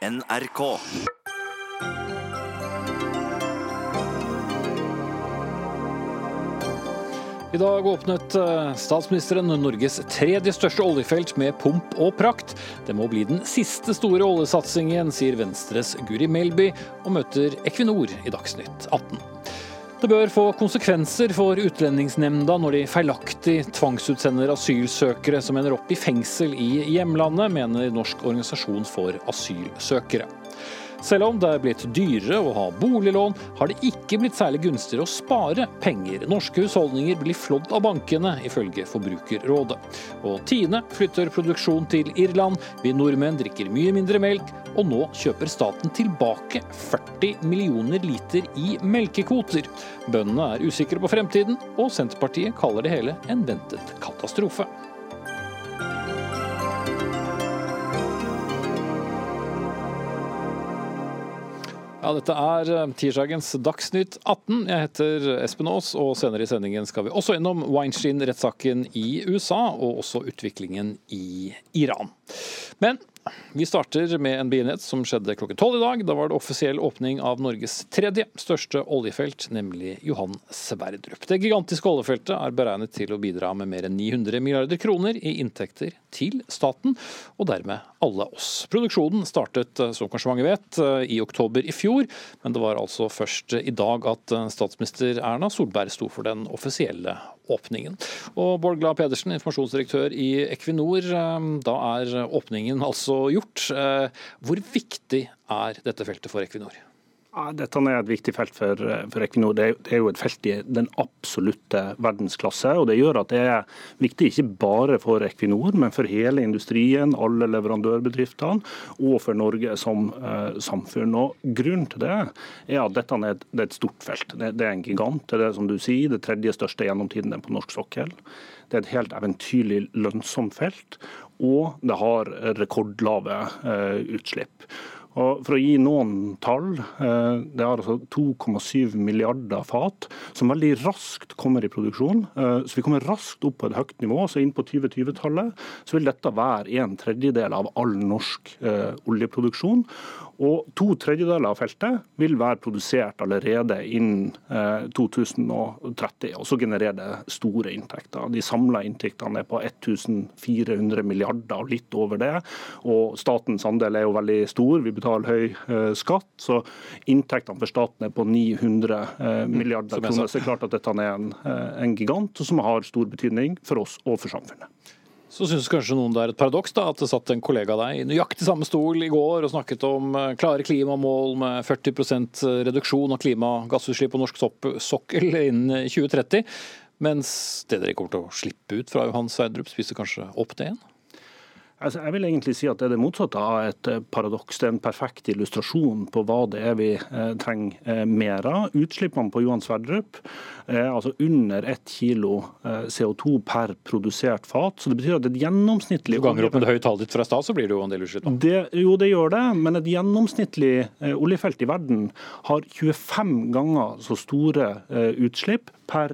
NRK. I dag åpnet eh, statsministeren Norges tredje største oljefelt med pomp og prakt. Det må bli den siste store oljesatsingen, sier Venstres Guri Melby, og møter Equinor i Dagsnytt 18. Det bør få konsekvenser for Utlendingsnemnda når de feilaktig tvangsutsender asylsøkere som ender opp i fengsel i hjemlandet, mener Norsk organisasjon for asylsøkere. Selv om det er blitt dyrere å ha boliglån, har det ikke blitt særlig gunstigere å spare penger. Norske husholdninger blir flådd av bankene, ifølge Forbrukerrådet. Og Tine flytter produksjon til Irland. Vi nordmenn drikker mye mindre melk, og nå kjøper staten tilbake 40 millioner liter i melkekvoter. Bøndene er usikre på fremtiden, og Senterpartiet kaller det hele en ventet katastrofe. Ja, dette er eh, tirsdagens Dagsnytt 18. Jeg heter Espen Aas, og senere i sendingen skal vi også innom Weinstein-rettssaken i USA, og også utviklingen i Iran. Men vi starter med en begivenhet som skjedde klokken tolv i dag. Da var det offisiell åpning av Norges tredje største oljefelt, nemlig Johan Sverdrup. Det gigantiske oljefeltet er beregnet til å bidra med mer enn 900 milliarder kroner i inntekter til staten, og dermed alle oss. Produksjonen startet, eh, som kanskje mange vet, eh, i oktober i fjor, men det var altså først i dag at eh, statsminister Erna Solberg sto for den offisielle åpningen. Og Bård Glad Pedersen, informasjonsdirektør i Equinor, da er åpningen altså gjort. Hvor viktig er dette feltet for Equinor? Ja, dette er et viktig felt for, for Equinor. Det det er, jo et felt i den absolutte verdensklasse. og Det gjør at det er viktig ikke bare for Equinor, men for hele industrien, alle leverandørbedriftene og for Norge som uh, samfunn. Og Grunnen til det er at dette er et, det er et stort felt. Det, det, er en gigant. Det er det som du sier, det tredje største gjennomtiden på norsk sokkel. Det er et helt eventyrlig lønnsomt felt, og det har rekordlave uh, utslipp. Og For å gi noen tall. Eh, det er altså 2,7 milliarder fat som veldig raskt kommer i produksjon. Eh, så Vi kommer raskt opp på et høyt nivå. så Inn på 2020-tallet så vil dette være en tredjedel av all norsk eh, oljeproduksjon. Og To tredjedeler av feltet vil være produsert allerede innen 2030, og så genererer det store inntekter. De samla inntektene er på 1400 milliarder og litt over det. Og statens andel er jo veldig stor. Vi betaler høy eh, skatt. Så inntektene for staten er på 900 eh, mm, milliarder kroner. Så det er klart at dette er en, eh, en gigant som har stor betydning for oss og for samfunnet. Så syns kanskje noen det er et paradoks da, at det satt en kollega av deg i nøyaktig samme stol i går og snakket om klare klimamål med 40% reduksjon av klimagassutslipp på norsk sokkel innen 2030. Mens det dere kommer til å slippe ut fra Johan Sverdrup, spiser kanskje opp det igjen? Altså, jeg vil egentlig si at det er det motsatte av et eh, paradoks. Det er en perfekt illustrasjon på hva det er vi eh, trenger eh, mer av. Utslippene på Johan Sverdrup er altså under ett kilo eh, CO2 per produsert fat. så Det betyr at et gjennomsnittlig... Du ganger opp med det høye tallet ditt fra stad, så blir det jo en del utslipp. Det, jo, det gjør det. Men et gjennomsnittlig eh, oljefelt i verden har 25 ganger så store utslipp per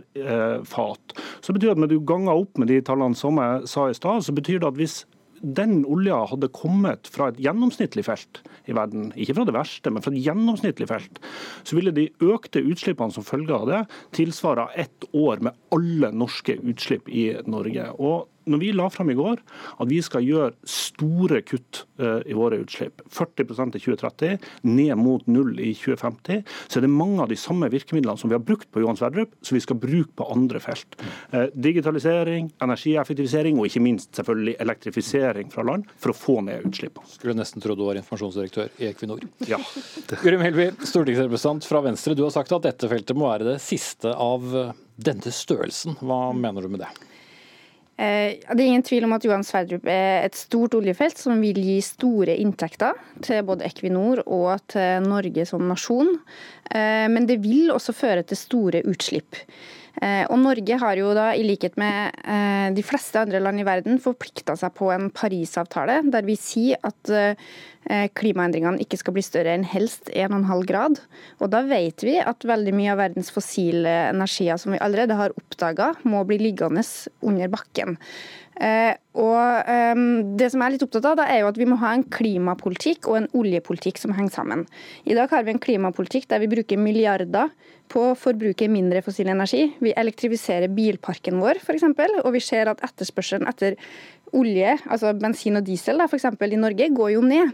fat. Så det betyr at Når du ganger opp med de tallene som jeg sa i stad, så betyr det at hvis den olja hadde kommet fra et gjennomsnittlig felt i verden, ikke fra det verste, men fra et gjennomsnittlig felt, så ville de økte utslippene som følge av det tilsvare ett år med alle norske utslipp i Norge. Og når vi la frem i går at vi skal gjøre store kutt eh, i våre utslipp, 40% i 2030, ned mot null i 2050, så er det mange av de samme virkemidlene som vi har brukt på Johan Sverdrup, som vi skal bruke på andre felt. Eh, digitalisering, energieffektivisering og ikke minst selvfølgelig elektrifisering fra land for å få ned utslippene. Skulle nesten tro du var informasjonsdirektør i Equinor. Ja. Guri Melby, stortingsrepresentant fra Venstre. Du har sagt at dette feltet må være det siste av denne størrelsen. Hva mener du med det? Eh, det er ingen tvil om at Johan Sverdrup er et stort oljefelt som vil gi store inntekter til både Equinor og til Norge som nasjon. Eh, men det vil også føre til store utslipp. Eh, og Norge har jo da, i likhet med eh, de fleste andre land i verden, forplikta seg på en Parisavtale, der vi sier at eh, klimaendringene ikke skal bli større enn helst 1,5 grad. Og da vet vi at veldig mye av verdens fossile energier som vi allerede har oppdaga, må bli liggende under bakken. Eh, og um, Det som jeg er litt opptatt av, da, er jo at vi må ha en klimapolitikk og en oljepolitikk som henger sammen. I dag har vi en klimapolitikk der vi bruker milliarder på å forbruke mindre fossil energi. Vi elektrifiserer bilparken vår, f.eks., og vi ser at etterspørselen etter olje, altså bensin og diesel da, for eksempel, i Norge, går jo ned.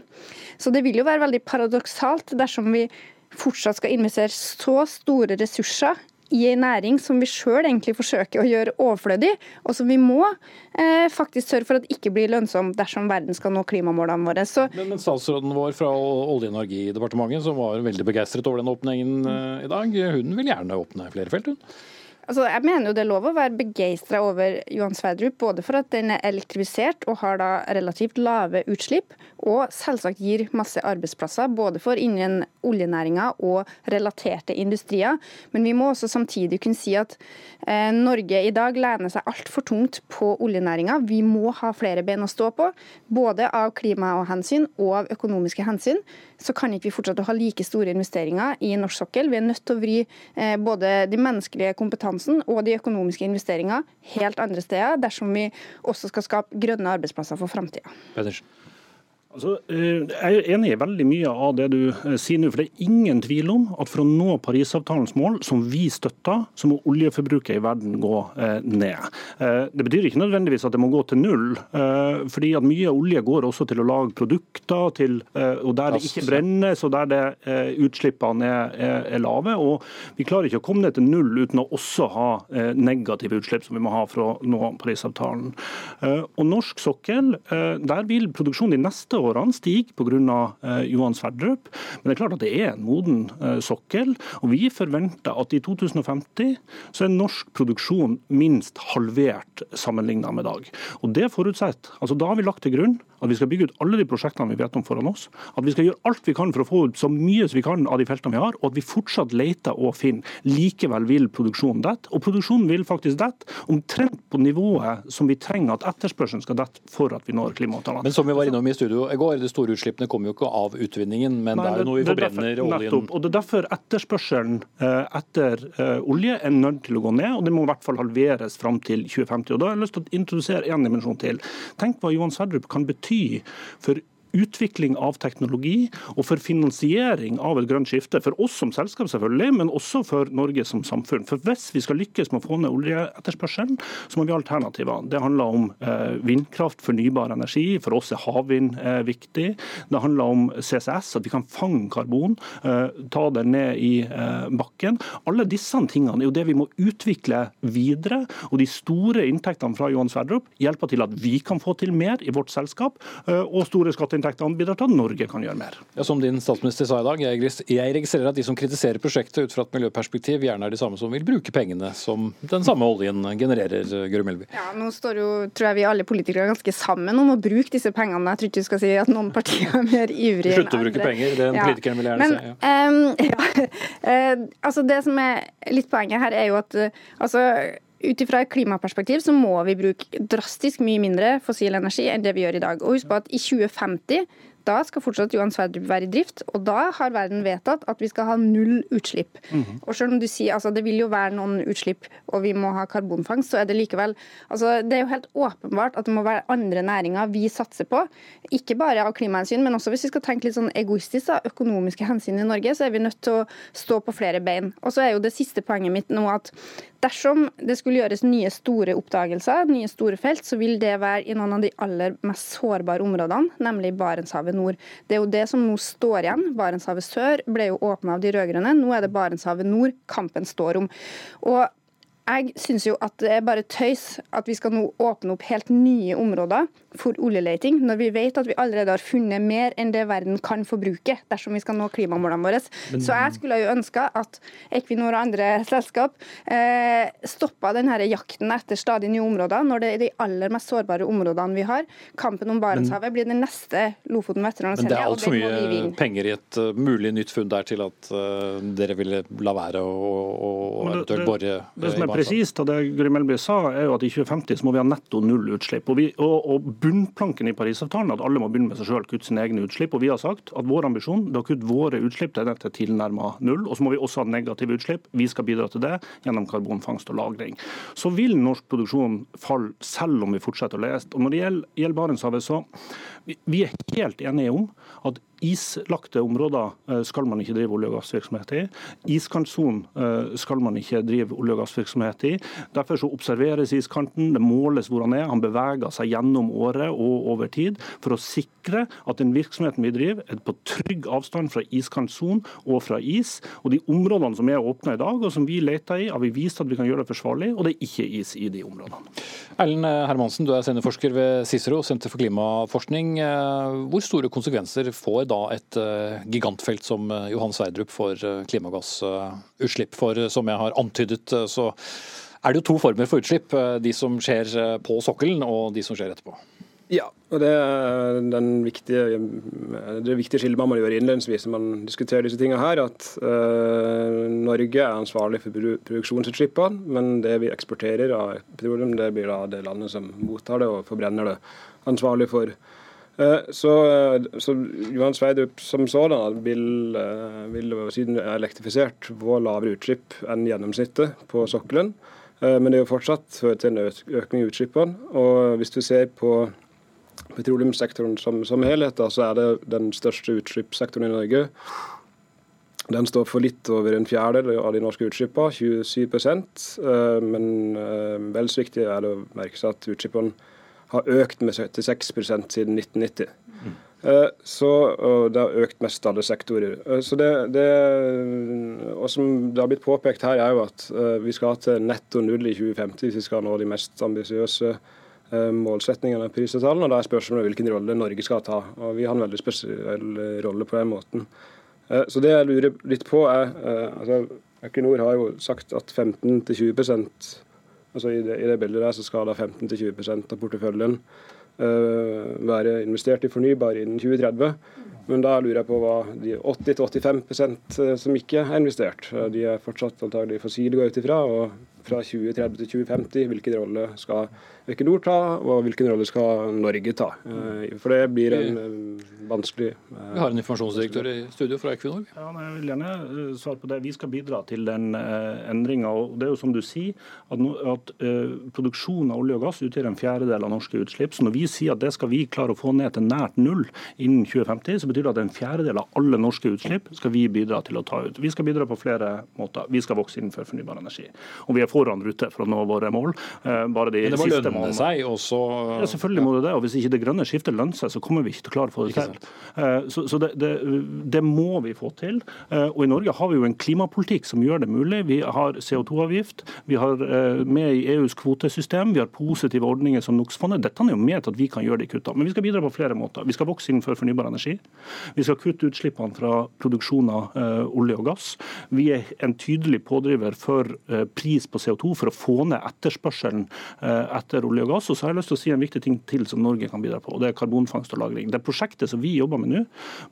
Så det vil jo være veldig paradoksalt dersom vi fortsatt skal investere så store ressurser i en næring som vi sjøl egentlig forsøker å gjøre overflødig, og som vi må eh, faktisk sørge for at ikke blir lønnsom dersom verden skal nå klimamålene våre. Så... Men, men, statsråden vår fra Olje- og energidepartementet, som var veldig begeistret over den åpningen eh, i dag, hun vil gjerne åpne flere felt, hun? Altså, jeg mener jo det er lov å være begeistra over Johan Sverdrup, både for at den er elektrifisert og har da relativt lave utslipp, og selvsagt gir masse arbeidsplasser, både for innen oljenæringa og relaterte industrier. Men vi må også samtidig kunne si at eh, Norge i dag lener seg altfor tungt på oljenæringa. Vi må ha flere ben å stå på, både av klima og hensyn og av økonomiske hensyn. Så kan ikke vi fortsette å ha like store investeringer i norsk sokkel. Vi er nødt til å vri eh, både de menneskelige kompetansene kompetansen og de økonomiske investeringene helt andre steder, dersom vi også skal skape grønne arbeidsplasser for framtida. Altså, eh, jeg er enig i veldig mye av det du eh, sier nå. for Det er ingen tvil om at for å nå Parisavtalens mål, som vi støtter, så må oljeforbruket i verden gå eh, ned. Det betyr ikke nødvendigvis at det må gå til null. fordi at Mye olje går også til å lage produkter, til, og der det ikke brennes og der det, utslippene er, er, er, lave. og Vi klarer ikke å komme ned til null uten å også ha negative utslipp, som vi må ha for å nå Parisavtalen. Og Norsk sokkel, der vil produksjonen de neste årene stiger pga. Eh, Johan Sverdrup. Men det er klart at det er en moden eh, sokkel. Og vi forventer at i 2050 så er norsk produksjon minst halvert sammenlignet med dag. Og det forutsetter, altså Da har vi lagt til grunn at vi skal bygge ut alle de prosjektene vi vet om foran oss. At vi skal gjøre alt vi kan for å få ut så mye som vi kan av de feltene vi har, og at vi fortsatt leter og finner. Likevel vil produksjonen dette. Og produksjonen vil faktisk dette omtrent på nivået som vi trenger at etterspørselen skal dette for at vi når klimaavtalene. Men som vi var innom i studio går, de store utslippene kommer jo ikke av utvinningen, men Nei, det er jo noe vi forbrenner derfor, oljen nettopp, og Det er derfor etterspørselen eh, etter eh, olje er nødt til å gå ned, og det må i hvert fall halveres fram til 2050. Og Da har jeg lyst til å introdusere en dimensjon til. Tenk hva Johan Sverdrup kan bety for utvikling av teknologi og for finansiering av et grønt skifte. For oss som selskap, selvfølgelig, men også for Norge som samfunn. For Hvis vi skal lykkes med å få ned oljeetterspørselen, så må vi ha alternativer. Det handler om eh, vindkraft, fornybar energi. For oss er havvind eh, viktig. Det handler om CCS, at vi kan fange karbon, eh, ta det ned i bakken. Alle disse tingene er jo det vi må utvikle videre. Og de store inntektene fra Johan Sverdrup hjelper til at vi kan få til mer i vårt selskap, og store skatteinntekter skatteinntektene bidrar til at Norge kan gjøre mer. Ja, som din statsminister sa i dag, jeg registrerer at de som kritiserer prosjektet ut fra et miljøperspektiv, gjerne er de samme som vil bruke pengene som den samme oljen genererer, Guri Melby. Ja, nå står jo, tror jeg vi alle politikere er ganske sammen om å bruke disse pengene. Jeg tror ikke du skal si at noen partier er mer ivrige enn andre. Slutte å bruke penger, det ja. politiker vil gjerne Men, si. Ja. Um, ja. uh, altså det som er litt poenget her, er jo at uh, altså ut ifra et klimaperspektiv så må vi bruke drastisk mye mindre fossil energi enn det vi gjør i dag. Og husk på at i 2050 da skal fortsatt Johan Sverdrup være i drift, og da har verden vedtatt at vi skal ha null utslipp. Mm -hmm. Og selv om du sier altså det vil jo være noen utslipp og vi må ha karbonfangst, så er det likevel altså Det er jo helt åpenbart at det må være andre næringer vi satser på. Ikke bare av klimahensyn, men også hvis vi skal tenke litt sånn egoistisk, da, økonomiske hensyn i Norge, så er vi nødt til å stå på flere bein. Og så er jo det siste poenget mitt nå at dersom det skulle gjøres nye store oppdagelser, nye store felt, så vil det være i noen av de aller mest sårbare områdene, nemlig Barentshavet nord. Det er jo det som nå står igjen. Barentshavet sør ble jo åpna av de rød-grønne. Nå er det Barentshavet nord kampen står om. Og jeg syns jo at det er bare tøys at vi skal nå åpne opp helt nye områder for oljeleting, når vi vet at vi allerede har funnet mer enn det verden kan forbruke dersom vi skal nå klimamålene våre. Så jeg skulle jo ønske at Equinor og andre selskap eh, stoppa denne jakten etter stadig nye områder, når det er de aller mest sårbare områdene vi har. Kampen om Barentshavet blir det neste Lofoten, Vesterålen og Senja. Men det er altfor mye penger i et uh, mulig nytt funn der til at uh, dere ville la være å, å, å eventuelt bore det, det, presist. og Det Guri Melby sa, er jo at i 2050 så må vi ha netto null utslipp. Og, vi, og, og Bunnplanken i Parisavtalen er at alle må begynne med seg selv, kutte sine egne utslipp. og Vi har sagt at vår ambisjon er å kutte våre utslipp til dette tilnærma null. Og så må vi også ha negative utslipp. Vi skal bidra til det gjennom karbonfangst og -lagring. Så vil norsk produksjon falle selv om vi fortsetter å lese. Og Når det gjelder, gjelder Barentshavet, så vi er helt enige om at islagte områder eh, skal man ikke drive olje- og gassvirksomhet i. Iskantsonen eh, skal man ikke drive olje- og gassvirksomhet i. Derfor så observeres iskanten, det måles hvor han er. Han beveger seg gjennom året og over tid for å sikre at den virksomheten vi driver, er på trygg avstand fra iskantsonen og fra is. Og de områdene som er åpna i dag, og som vi leter i, har vi vist at vi kan gjøre det forsvarlig, og det er ikke is i de områdene. Erlend Hermansen, du er seniorforsker ved Cicero, Senter for klimaforskning. Eh, hvor store konsekvenser får da et eh, gigantfelt som eh, Johan Sverdrup for klimagassutslipp? For som jeg har antydet, så er det jo to former for utslipp. De som skjer på sokkelen og de som skjer etterpå. Ja, og det er den viktige, det viktige skillet man må gjøre innledningsvis når man diskuterer disse tingene her, at uh, Norge er ansvarlig for produksjonsutslippene, men det vi eksporterer av petroleum, det blir da det landet som mottar det og forbrenner det, ansvarlig for. Eh, så, eh, så, Johan Sverdrup som sådan vil, eh, vil siden det er elektrifisert, få lavere utslipp enn gjennomsnittet på sokkelen. Men det er jo fortsatt ført til en økning i utslippene. Og hvis du ser på petroleumssektoren som, som helhet, da, så er det den største utslippssektoren i Norge. Den står for litt over en fjerdedel av de norske utslippene, 27 Men vel så viktig er det å merke seg at utslippene har økt med 76% siden 1990. Mm. Så, det har økt mest alle sektorer. Eh, så det, det, og som det har blitt påpekt her, er jo at eh, vi skal til netto null i 2050 hvis vi skal nå de mest ambisiøse målsetningene i prisavtalen. og Da er spørsmålet hvilken rolle Norge skal ta. og Vi har en veldig spesiell rolle på den måten. Så det jeg lurer litt på er altså Equinor har jo sagt at 15-20 Altså i, det, I det bildet der så skal da 15-20% av porteføljen uh, være investert i fornybar innen 2030. Men da lurer jeg på hva de 80-85 eh, som ikke er investert. De er fortsatt antagelig fossile, går ut ifra. Og fra 2030 til 2050, hvilken rolle skal Equinor ta, og hvilken rolle skal Norge ta? Eh, for det blir en eh, vanskelig Vi har en informasjonsdirektør i studio fra Equinor. Ja, jeg vil gjerne svare på det. Vi skal bidra til den endringa. Det er jo som du sier, at, at produksjon av olje og gass utgjør en fjerdedel av norske utslipp. Så når vi sier at det skal vi klare å få ned til nært null innen 2050, så betyr det at en fjerdedel av alle norske utslipp skal vi bidra til å ta ut. Vi skal bidra på flere måter. Vi skal vokse innenfor fornybar energi. Og vi er foran rute for å nå våre mål. Eh, bare de Men det må lønne målene. seg også? Ja, selvfølgelig må det det. Og hvis ikke det grønne skiftet lønner seg, så kommer vi ikke til å klare å få det til. Eh, så, så det, det, det, må vi få til. Eh, og i Norge har vi jo en klimapolitikk som gjør det mulig. Vi har CO2-avgift, vi har med i EUs kvotesystem, vi har positive ordninger som NOx-fondet. Dette er jo med til at vi kan gjøre de kuttene. Men vi skal bidra på flere måter. Vi skal vokse innenfor fornybar energi. Vi skal kutte utslippene fra produksjon av olje og gass. Vi er en tydelig pådriver for pris på CO2 for å få ned etterspørselen uh, etter olje og gass. Og så har jeg lyst til å si en viktig ting til som Norge kan bidra på, og det er karbonfangst og -lagring. Det prosjektet som vi jobber med nå,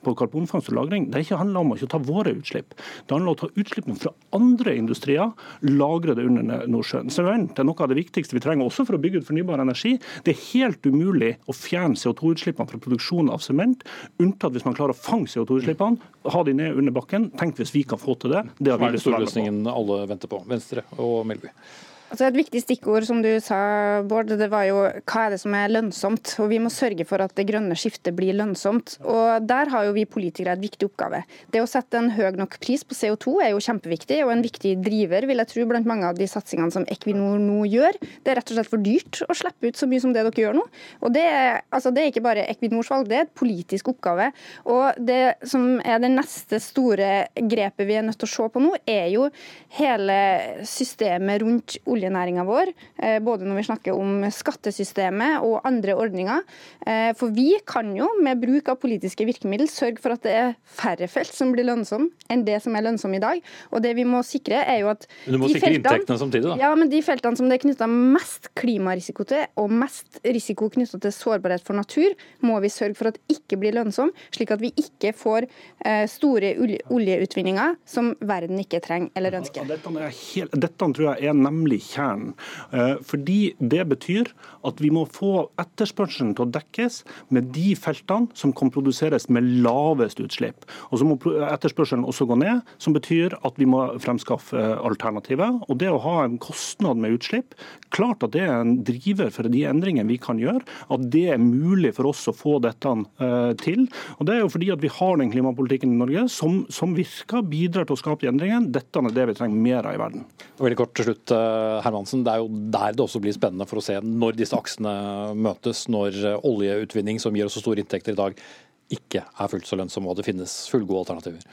på karbonfangst og -lagring, det handler om å ikke ta våre utslipp. Det handler om å ta utslippene fra andre industrier, lagre det under Nordsjøen. Sement er noe av det viktigste vi trenger også for å bygge ut fornybar energi. Det er helt umulig å fjerne CO2-utslippene fra produksjon av sement, unntatt hvis man klarer å fange CO2-utslippene, ha de ned under bakken. Tenk hvis vi kan få til det. Det har vi lyst til å være med på. alle venter på. Venstre og Melby. Altså et viktig stikkord som du sa, Bård, det var jo hva er det som er lønnsomt. Og Vi må sørge for at det grønne skiftet blir lønnsomt. Og Der har jo vi politikere et viktig oppgave. Det å sette en høy nok pris på CO2 er jo kjempeviktig, og en viktig driver vil jeg tro, blant mange av de satsingene som Equinor nå gjør. Det er rett og slett for dyrt å slippe ut så mye som det dere gjør nå. Og Det er, altså det er ikke bare Equinors valg, det er et politisk oppgave. Og Det som er det neste store grepet vi er nødt til å se på nå, er jo hele systemet rundt olje oljenæringa vår, eh, både når vi snakker om skattesystemet og andre ordninger. Eh, for vi kan jo med bruk av politiske virkemidler sørge for at det er færre felt som blir lønnsomme enn det som er lønnsomme i dag. Og det vi må sikre er jo at Men Du må sikre feltene, inntektene samtidig, da. Ja, men de feltene som det er knytta mest klimarisiko til, og mest risiko knytta til sårbarhet for natur, må vi sørge for at ikke blir lønnsomme, slik at vi ikke får eh, store oljeutvinninger som verden ikke trenger eller ønsker. Dette, helt, dette tror jeg er nemlig kjernen. Fordi det betyr at vi må få etterspørselen til å dekkes med de feltene som kan produseres med lavest utslipp. Og så må etterspørselen også gå ned, som betyr at vi må fremskaffe alternativer. Og det å ha en kostnad med utslipp, klart at det er en driver for de endringene vi kan gjøre, at det er mulig for oss å få dette uh, til. Og Det er jo fordi at vi har den klimapolitikken i Norge som, som virker, bidrar til å skape de endringene. Dette er det vi trenger mer av i verden. Veldig kort til slutt, eh, Hermansen. Det er jo der det også blir spennende for å se når disse aksene møtes, når oljeutvinning, som gir oss så store inntekter i dag, ikke er fullt så lønnsom og det finnes fullgode alternativer.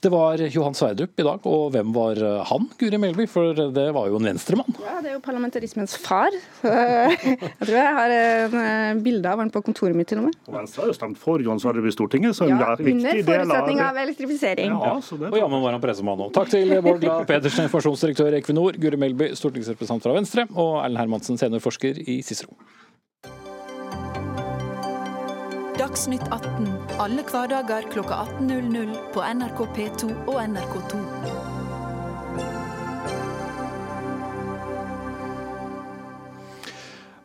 Det var Johan Sverdrup i dag, og hvem var han, Guri Melby? For det var jo en venstremann. Ja, det er jo parlamentarismens far. Jeg tror jeg har en eh, bilde av han på kontoret mitt til og med. Og Venstre har jo stemt for Johan Sverdrup i Stortinget, så en ja, viktig del av forutsetning av elektrifisering. Ja, og jammen var han pressemann òg. Takk til Bård Glad Pedersen, informasjonsdirektør i Equinor, Guri Melby, stortingsrepresentant fra Venstre, og Erlend Hermansen, seniorforsker i Cicero. Dagsnytt 18 alle hverdager kl 18.00 på NRK P2 og NRK2.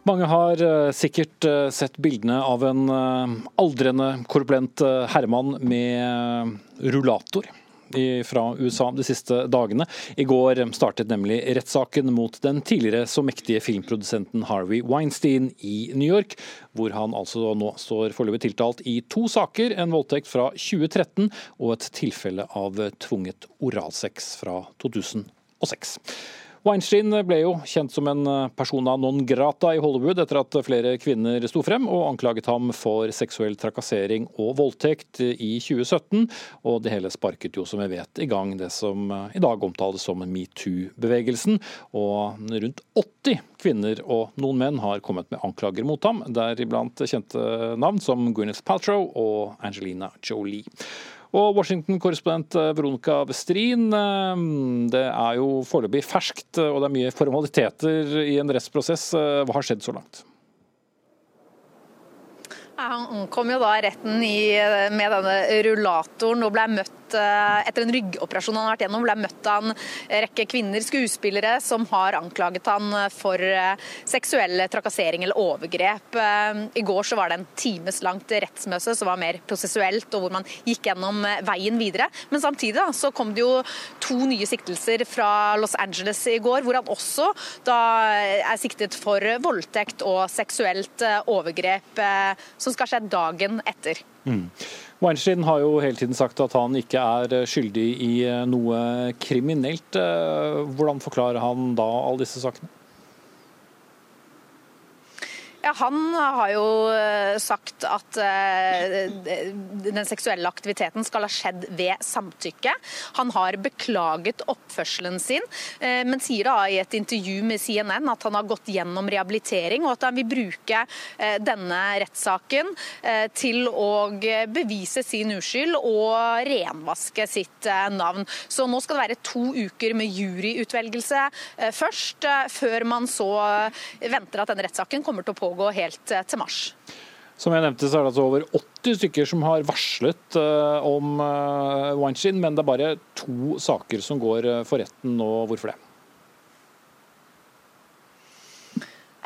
Mange har eh, sikkert eh, sett bildene av en eh, aldrende, korpulent herremann med rullator fra USA de siste dagene. I går startet nemlig rettssaken mot den tidligere så mektige filmprodusenten Harvey Weinstein i New York, hvor han altså nå står foreløpig tiltalt i to saker, en voldtekt fra 2013 og et tilfelle av tvunget oralsex fra 2006. Weinstein ble jo kjent som en persona non grata i Hollywood etter at flere kvinner sto frem og anklaget ham for seksuell trakassering og voldtekt i 2017. Og det hele sparket jo, som vi vet, i gang det som i dag omtales som metoo-bevegelsen. Og rundt 80 kvinner og noen menn har kommet med anklager mot ham, deriblant kjente navn som Gwyneth Paltrow og Angelina Jolie. Og Washington-korrespondent eh, Veronica Westrin, eh, det er jo foreløpig ferskt, eh, og det er mye formaliteter i en rettsprosess. Hva har skjedd så langt? Han kom jo da retten i, med denne rullatoren og ble møtt Eh, etter en ryggoperasjon han har vært gjennom, ble møtt av en rekke kvinner, skuespillere, som har anklaget han for eh, seksuell trakassering eller overgrep. Eh, I går så var det en timeslangt rettsmøte som var mer prosessuelt, og hvor man gikk gjennom veien videre. Men samtidig da, så kom det jo to nye siktelser fra Los Angeles i går, hvor han også da er siktet for voldtekt og seksuelt overgrep, som skal skje dagen etter. Mm. Weinstein har jo hele tiden sagt at han ikke er skyldig i noe kriminelt. Eh, hvordan forklarer han da alle disse sakene? Ja, Han har jo eh, sagt at eh, den seksuelle aktiviteten skal ha skjedd ved samtykke. Han har beklaget oppførselen sin, eh, men sier da i et intervju med CNN at han har gått gjennom rehabilitering, og at han vil bruke denne rettssaken til å bevise sin uskyld og renvaske sitt navn. Så nå skal det være to uker med juryutvelgelse først, før man så venter at denne rettssaken kommer til å pågå pågå helt eh, til mars. Som jeg nevnte, så er det altså over 80 stykker som har varslet uh, om uh, men det er bare to saker som går for retten nå. Hvorfor det?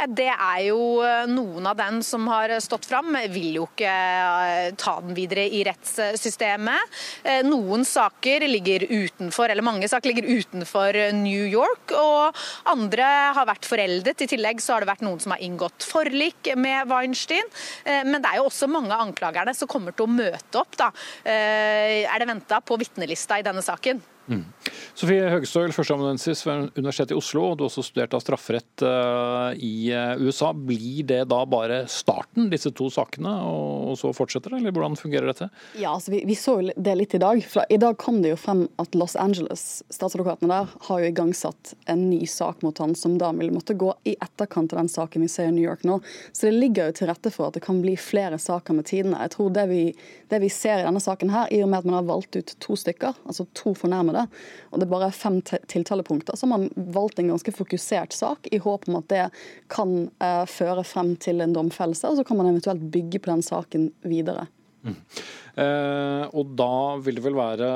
Det er jo eh, noen av dem som har stått fram, vil jo ikke eh, ta den videre i rettssystemet. Eh, noen saker ligger utenfor, eller mange saker ligger utenfor New York, og andre har vært foreldet. I tillegg så har det vært noen som har inngått forlik med Weinstein. Men det er jo også mange av anklagerne som kommer til å møte opp, da. Er det venta på vitnelista i denne saken? Mm. Sofie Høgestøl, førsteamanuensis ved Universitetet i Oslo, du har også studert av strafferett uh, i uh, USA. Blir det da bare starten, disse to sakene, og, så fortsetter det, eller hvordan fungerer dette? Ja, altså vi, vi, så det litt i dag. For I dag kom det jo frem at Los Angeles, statsadvokatene der, har jo igangsatt en ny sak mot han, som da vil måtte gå i etterkant av den saken vi ser i New York nå. Så det ligger jo til rette for at det kan bli flere saker med tidene. Jeg tror det vi, det vi ser i denne saken her, i og med at man har valgt ut to stykker, altså to fornærmede, det. Og det er bare fem tiltalepunkter. Så har man valgt en ganske fokusert sak, i håp om at det kan eh, føre frem til en domfellelse. Og så kan man eventuelt bygge på den saken videre. Mm. Eh, og da vil det vel være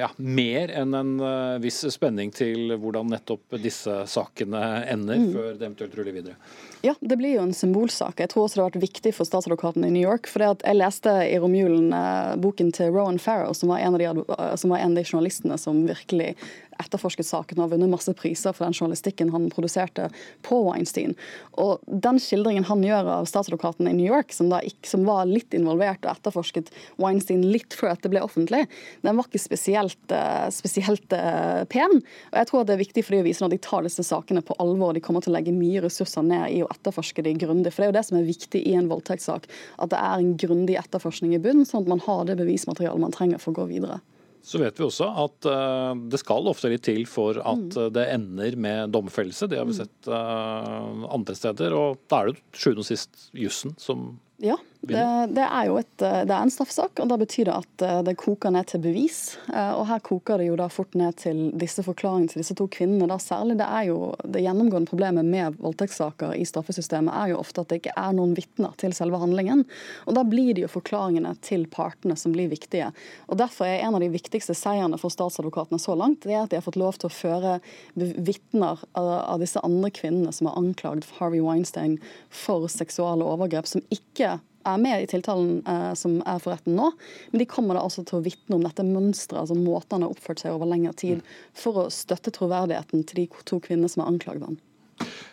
ja, mer enn en uh, viss spenning til hvordan nettopp disse sakene ender, mm. før det eventuelt ruller videre. Ja, det blir jo en symbolsak. Jeg tror også det har vært viktig for statsadvokaten i New York. for Jeg leste i romjulen eh, boken til Rowan Farrow, som var en av de, som var en av de journalistene som virkelig etterforsket saken og har vunnet masse priser for den journalistikken han produserte på Weinstein. Og Den skildringen han gjør av statsadvokaten i New York, som, da som var litt involvert og etterforsket Weinstein litt før det ble offentlig, den var ikke spesielt, eh, spesielt eh, pen. Og jeg tror at det er viktig for de å vise når de tar disse sakene på alvor. De kommer til å legge mye ressurser ned i å etterforske de grundig. For det er jo det som er viktig i en voldtektssak, at det er en grundig etterforskning i bunnen, sånn at man har det bevismaterialet man trenger for å gå videre. Så vet vi også at uh, det skal ofte litt til for at uh, det ender med domfellelse. Det har vi mm. sett uh, andre steder. Og da er det til sjuende og sist jussen som ja, det, det, er jo et, eh, det er en straffesak, og da betyr det at eh, det koker ned til bevis. Eh, og her koker det jo da fort ned til disse forklaringene til disse to kvinnene. Da særlig det er jo det gjennomgående problemet med voldtektssaker i straffesystemet er jo ofte at det ikke er noen vitner til selve handlingen. Og da blir det jo forklaringene til partene som blir viktige. Og derfor er en av de viktigste seierne for statsadvokatene så langt, det er at de har fått lov til å føre vitner av disse andre kvinnene som har anklaget Harvey Weinstein for seksuale overgrep, som ikke er med i tiltalen eh, som er for retten nå, men de kommer da altså til å vitne om dette mønsteret, altså måten han har oppført seg over lengre tid, for å støtte troverdigheten til de to kvinnene som har anklaget ham.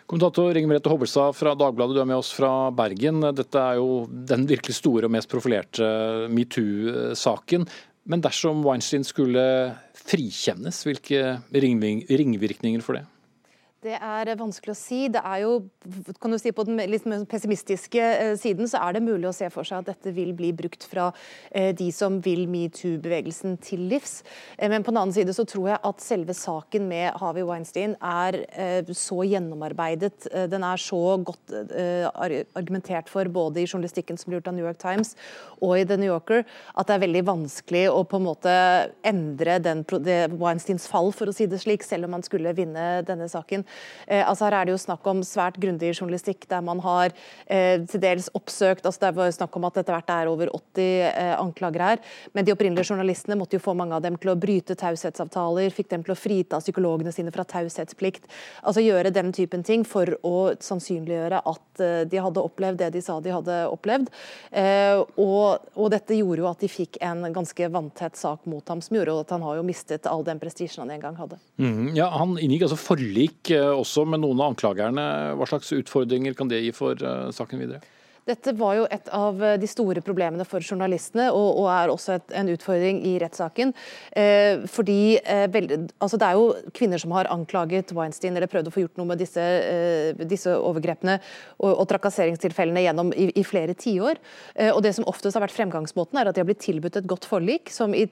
Kommentator Inger Merete Hobbelstad fra Dagbladet, du er med oss fra Bergen. Dette er jo den virkelig store og mest profilerte metoo-saken. Men dersom Weinstein skulle frikjennes, hvilke ringvirkninger for det? Det er vanskelig å si. Det er jo, kan du si På den litt pessimistiske eh, siden så er det mulig å se for seg at dette vil bli brukt fra eh, de som vil metoo-bevegelsen til livs. Eh, men på den annen side så tror jeg at selve saken med Harvey Weinstein er så gjennomarbeidet. Den er så godt argumentert for både i journalistikken som blir gjort av New York Times og i The New Yorker, at det er veldig vanskelig å på en måte endre den, Weinsteins fall, for å si det slik, selv om man skulle vinne denne saken. Eh, altså Her er det jo snakk om svært grundig journalistikk, der man har eh, til dels oppsøkt altså Det var snakk om at etter hvert er over 80 eh, anklager her. Men de opprinnelige journalistene måtte jo få mange av dem til å bryte taushetsavtaler, fikk dem til å frita psykologene sine fra taushetsplikt. Altså gjøre den typen ting for å sannsynliggjøre at de hadde opplevd det de sa de hadde opplevd. Og, og, dette gjorde jo at de fikk en ganske vanntett sak mot ham, som gjorde at han har jo mistet all den prestisjen han en gang hadde. Mm, ja, Han inngikk altså forlik også med noen av anklagerne. Hva slags utfordringer kan det gi for eh, saken videre? Dette var jo et av eh, de store problemene for journalistene, og, og er også et, en utfordring i rettssaken. Eh, fordi eh, vel, altså Det er jo kvinner som har anklaget Weinstein eller prøvd å få gjort noe med disse, eh, disse overgrepene og, og, trakasseringstilfellene gjennom i, i flere tiår. Eh, og det som oftest har vært fremgangsmåten, er at de har blitt tilbudt et godt forlik, som i,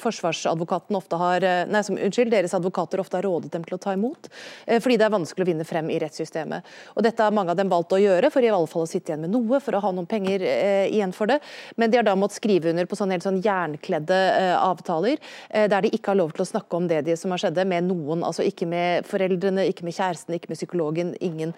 forsvarsadvokaten ofte har eh, nei, som, unnskyld, deres advokater ofte har rådet dem til å ta imot. fordi det er vanskelig å vinne frem i rettssystemet. Og Dette har mange av dem valgt å gjøre, for i alle fall å sitte igjen med noe for å ha noen penger eh, igjen for det. Men de har da måttet skrive under på sånne helt sånn jernkledde eh, avtaler, eh, der de ikke har lov til å snakke om det de som har skjedd, med noen. Altså ikke med foreldrene, ikke med kjæresten, ikke med psykologen. Ingen.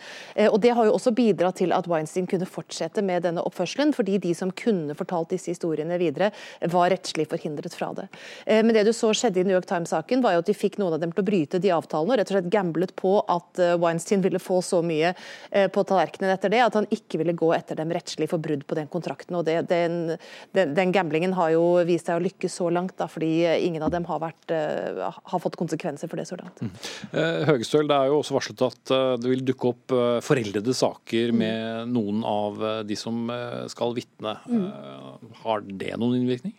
Og Det har jo også bidratt til at Weinstein kunne fortsette med denne oppførselen, fordi de som kunne fortalt disse historiene videre, var rettslig forhindret fra det. Men det du så skjedde i New York Times-saken, var jo at de fikk noen av dem til å bryte de avtalene, og rett og slett gamblet på at Weinstein ville få så mye på tallerkenen etter det at han ikke ville gå etter dem rettslig for brudd på den kontrakten. og det, den, den, den, gamblingen har jo vist seg å lykkes så langt, da, fordi ingen av dem har, vært, uh, har fått konsekvenser for det så langt. Mm. Uh, Høgestøl, det er jo også varslet at uh, det vil dukke opp foreldede saker mm. med noen av de som skal vitne. Mm. Har det noen innvirkning?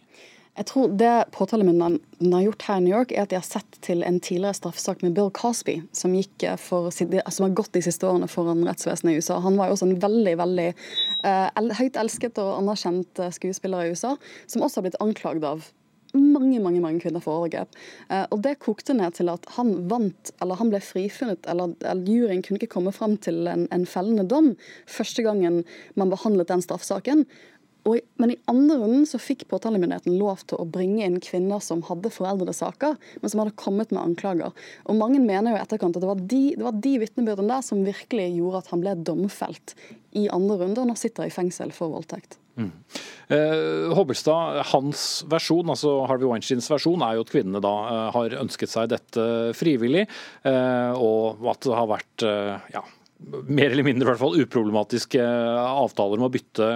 Jeg tror Det påtalemyndigheten har gjort her i New York, er at de har sett til en tidligere straffesak med Bill Cosby, som, for, som har gått de siste årene foran rettsvesenet i USA. Han var jo også en veldig veldig uh, høyt elsket og anerkjent eh, skuespiller i USA, som også har blitt anklagd av mange mange, mange kvinner for overgrep. Uh, og Det kokte ned til at han vant, eller han ble frifunnet, eller, eller juryen kunne ikke komme fram til en, en fellende dom første gangen man behandlet den straffesaken. Og, men i andre runden så fikk påtalemyndigheten lov til å bringe inn kvinner som hadde foreldede saker, men som hadde kommet med anklager. Og Mange mener jo etterkant at det var de, det de vitnebyrdene der som virkelig gjorde at han ble domfelt i andre runde, og nå sitter i fengsel for voldtekt. Mm. Eh, Hobbelstad, hans versjon, altså Harvey Weinsteins versjon, er jo at kvinnene da eh, har ønsket seg dette frivillig, eh, og at det har vært eh, ja, mer eller mindre i hvert fall uproblematiske avtaler om å bytte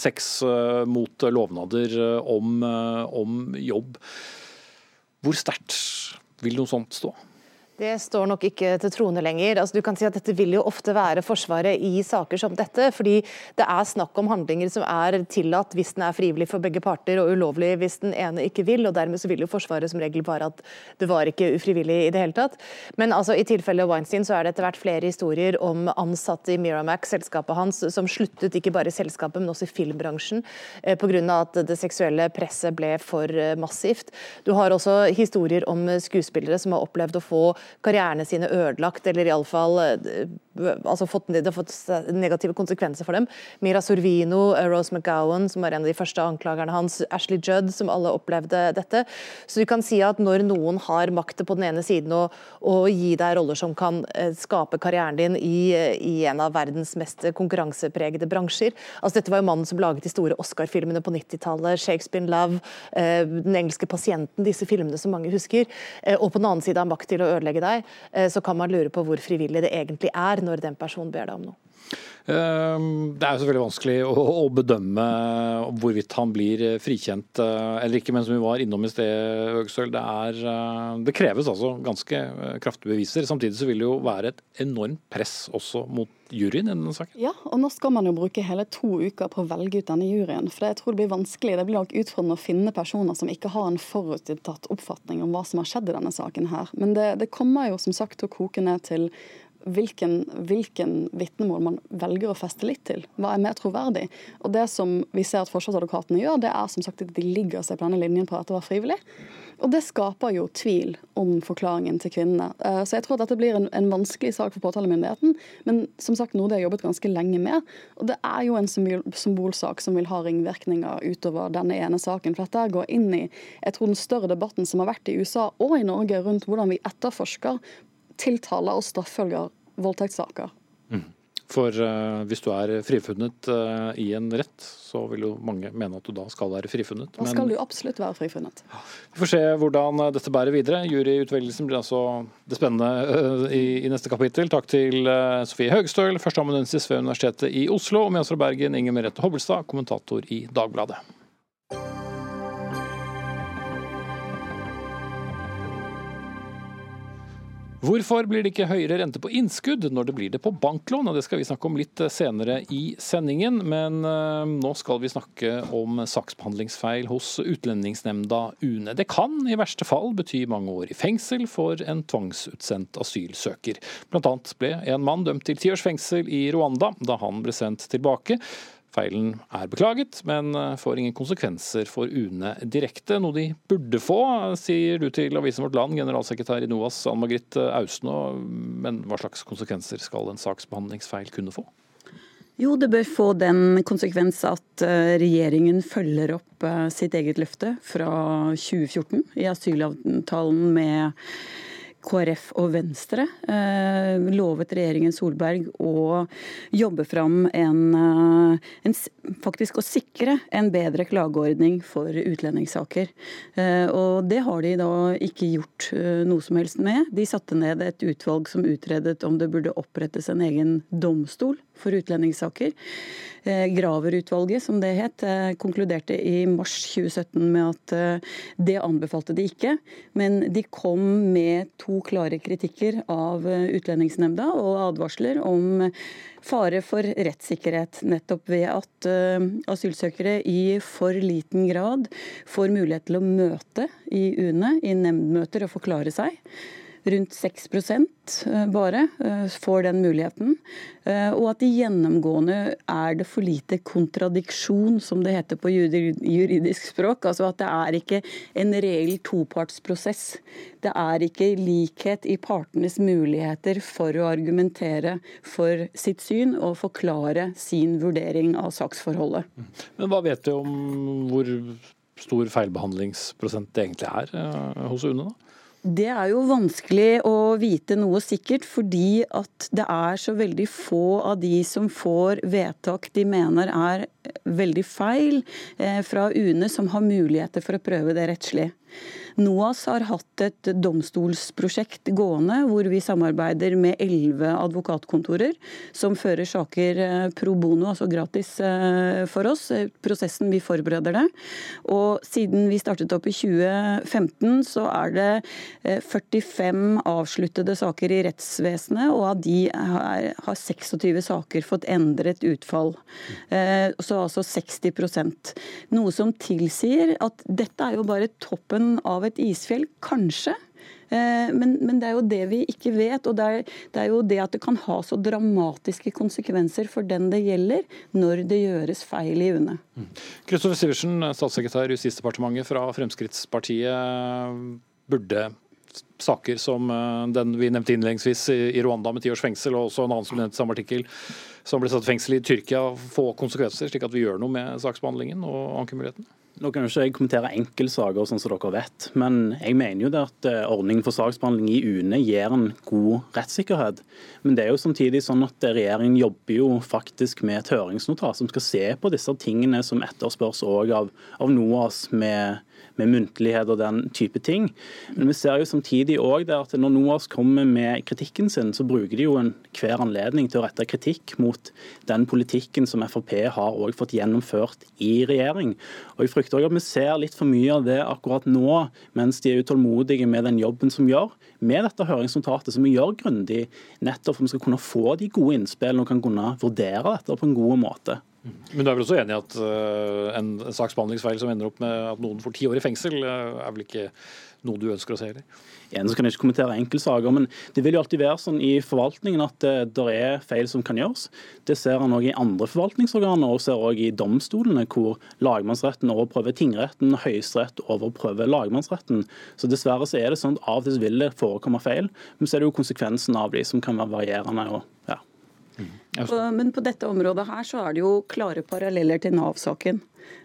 sex eh, mot lovnader eh, om, eh, om jobb. Hvor sterkt vil noe sånt stå? Det står nok ikke til troende lenger. Altså, du kan si at Dette vil jo ofte være Forsvaret i saker som dette. fordi Det er snakk om handlinger som er tillatt hvis den er frivillig for begge parter, og ulovlig hvis den ene ikke vil. og Dermed så vil jo Forsvaret som regel bare at det var ikke ufrivillig i det hele tatt. Men altså, i tilfelle Weinstein så er det etter hvert flere historier om ansatte i Miramax, selskapet hans, som sluttet ikke bare i selskapet, men også i filmbransjen eh, pga. at det seksuelle presset ble for eh, massivt. Du har også historier om skuespillere som har opplevd å få karrierene sine ødelagt, eller iallfall eh, altså fått, det har fått negative konsekvenser for dem. Mira Sorvino, eh, Rose McGowan, som var en av de første anklagerne hans, Ashley Judd, som alle opplevde dette. Så du kan si at når noen har makten på den ene siden og, og gi deg roller som kan eh, skape karrieren din i, i, en av verdens mest konkurransepregede bransjer altså Dette var jo mannen som laget de store Oscar-filmene på 90-tallet, 'Shakespeare in Love', 'Den engelske pasienten', disse filmene som mange husker. Og på den annen side har makt til å ødelegge deg, eh, så kan man lure på hvor frivillig det egentlig er når den personen ber deg om noe. Ehm, det er jo selvfølgelig vanskelig å, bedømme hvorvidt han blir frikjent eh, eller ikke, men som vi var innom i sted, Høgsøl det, er, eh, det kreves altså ganske kraftige beviser. Samtidig så vil det jo være et enormt press også mot juryen i denne saken? Ja, og nå skal man jo bruke hele to uker på å velge ut denne juryen. For jeg tror det blir vanskelig. Det blir nok utfordrende å finne personer som ikke har en forutinntatt oppfatning om hva som har skjedd i denne saken her. Men det, det kommer jo som sagt til å koke ned til hvilken, hvilken vitnemål man velger å feste litt til. Hva er mer troverdig? Og Det som vi ser at forsvarsadvokatene gjør, det er som sagt at de ligger seg på denne linjen på at det var frivillig. Og det skaper jo tvil om forklaringen til kvinnene. Eh, så jeg tror at dette blir en, en vanskelig sak for påtalemyndigheten, men som sagt noe de har jobbet ganske lenge med. Og det er jo en symbol, symbolsak som vil ha ringvirkninger utover denne ene saken. For dette går inn i jeg tror den større debatten som har vært i USA og i Norge rundt hvordan vi etterforsker tiltaler og straffølger voldtektssaker. Mm. For uh, hvis du er frifunnet uh, i en rett, så vil jo mange mene at du da skal være frifunnet. Da skal men... du absolutt være frifunnet. Vi får se hvordan uh, dette bærer videre. Juryutvelgelsen blir altså det spennende i, i, neste kapittel. Takk til Sofie Høgstøl, førsteamanuensis ved Universitetet i Oslo, og med oss fra Bergen, Inger Merete Hobbelstad, kommentator i Dagbladet. Hvorfor blir det ikke høyere rente på innskudd når det blir det på banklån? Og det skal vi snakke om litt senere i sendingen, men eh, nå skal vi snakke om saksbehandlingsfeil hos Utlendingsnemnda UNE. Det kan i verste fall bety mange år i fengsel for en tvangsutsendt asylsøker. Blant annet ble en mann dømt til ti års fengsel i Rwanda da han ble sendt tilbake. Feilen er beklaget, men eh, får ingen konsekvenser for UNE direkte, noe de burde få, sier du til avisen Vårt Land, generalsekretær i NOAS Ann Margrit Austnå. Men hva slags konsekvenser skal en saksbehandlingsfeil kunne få? Jo, det bør få den konsekvens at eh, regjeringen følger opp eh, sitt eget løfte fra 2014 i asylavtalen med KrF og Venstre eh, lovet regjeringen Solberg å jobbe fram en, eh, en, faktisk å sikre en bedre klageordning for utlendingssaker. Eh, og det har de da ikke gjort noe som helst med. De satte ned et utvalg som utredet om det burde opprettes en egen domstol for utlendingssaker. Eh, Graver-utvalget, som det het, eh, konkluderte i mars 2017 med at eh, det anbefalte de ikke. Men de kom med to klare kritikker av Utlendingsnemnda og advarsler om fare for rettssikkerhet, nettopp ved at asylsøkere i for liten grad får mulighet til å møte i UNE, i nemndmøter, og forklare seg. Rundt 6% bare får den muligheten. Og at det gjennomgående er det for lite kontradiksjon, som det heter på juridisk språk. Altså at det er ikke en reell topartsprosess. Det er ikke likhet i partenes muligheter for å argumentere for sitt syn og forklare sin vurdering av saksforholdet. Men hva vet du om hvor stor feilbehandlingsprosent det egentlig er eh, hos UNE? da? Det er jo vanskelig å vite noe sikkert, fordi at det er så veldig få av de som får vedtak de mener er veldig feil eh, fra UNE, som har muligheter for å prøve det rettslig. NOAS har hatt et domstolsprosjekt gående, hvor vi samarbeider med elleve advokatkontorer som fører saker eh, pro bono, altså gratis eh, for oss. Prosessen, vi forbereder det. Og siden vi startet opp i 2015, så er det 45 eh, avsluttede saker i rettsvesenet, og av de har 26 saker fått endret utfall. Så altså 60% Noe som tilsier at dette er jo bare toppen av av et isfjell? Kanskje. Eh, men, men, det er jo det vi ikke vet. Og det er, det er, jo det at det kan ha så dramatiske konsekvenser for den det gjelder, når det gjøres feil i UNE. Kristoffer Sivertsen, statssekretær i Justisdepartementet fra Fremskrittspartiet. Burde saker som eh, den vi nevnte innledningsvis i Rwanda med ti års fengsel, og også en annen som nevnte samme artikkel, som ble satt fengsel i Tyrkia, få konsekvenser, slik at vi gjør noe med saksbehandlingen og ankemuligheten? Nå kan jo ikke jeg kommentere enkeltsaker, sånn som dere vet, men jeg mener jo det at eh, ordningen for saksbehandling i UNE gir en god rettssikkerhet. Men det er jo samtidig sånn at regjeringen jobber jo faktisk med et høringsnotat som skal se på disse tingene som etterspørs òg av, av NOAS med med muntlighet og den type ting. Men vi ser jo samtidig også at når NOAS kommer med kritikken sin, så bruker de jo enhver anledning til å rette kritikk mot den politikken som Frp har også fått gjennomført i regjering. Og Jeg frykter også at vi ser litt for mye av det akkurat nå, mens de er utålmodige med den jobben som gjør, med dette høringsnotatet som vi gjør grundig, nettopp for vi skal kunne få de gode innspillene og kan kunne vurdere dette på en god måte. Men du er vel også enig i at uh, en saksbehandlingsfeil som ender opp med at noen får ti år i fengsel, uh, er vel ikke noe du ønsker å se heller? Igjen så kan jeg ikke kommentere enkeltsaker, men det vil jo alltid være sånn i forvaltningen at det, eh, det er feil som kan gjøres. Det ser en òg i andre forvaltningsorganer, og ser òg i domstolene, hvor lagmannsretten overprøver tingretten, Høyesterett overprøver lagmannsretten. Så dessverre så er det sånn at av og til vil det forekomme feil, men så er det jo konsekvensen av de som kan være varierende. og ja, men på dette området her så er det jo klare paralleller til Nav-saken.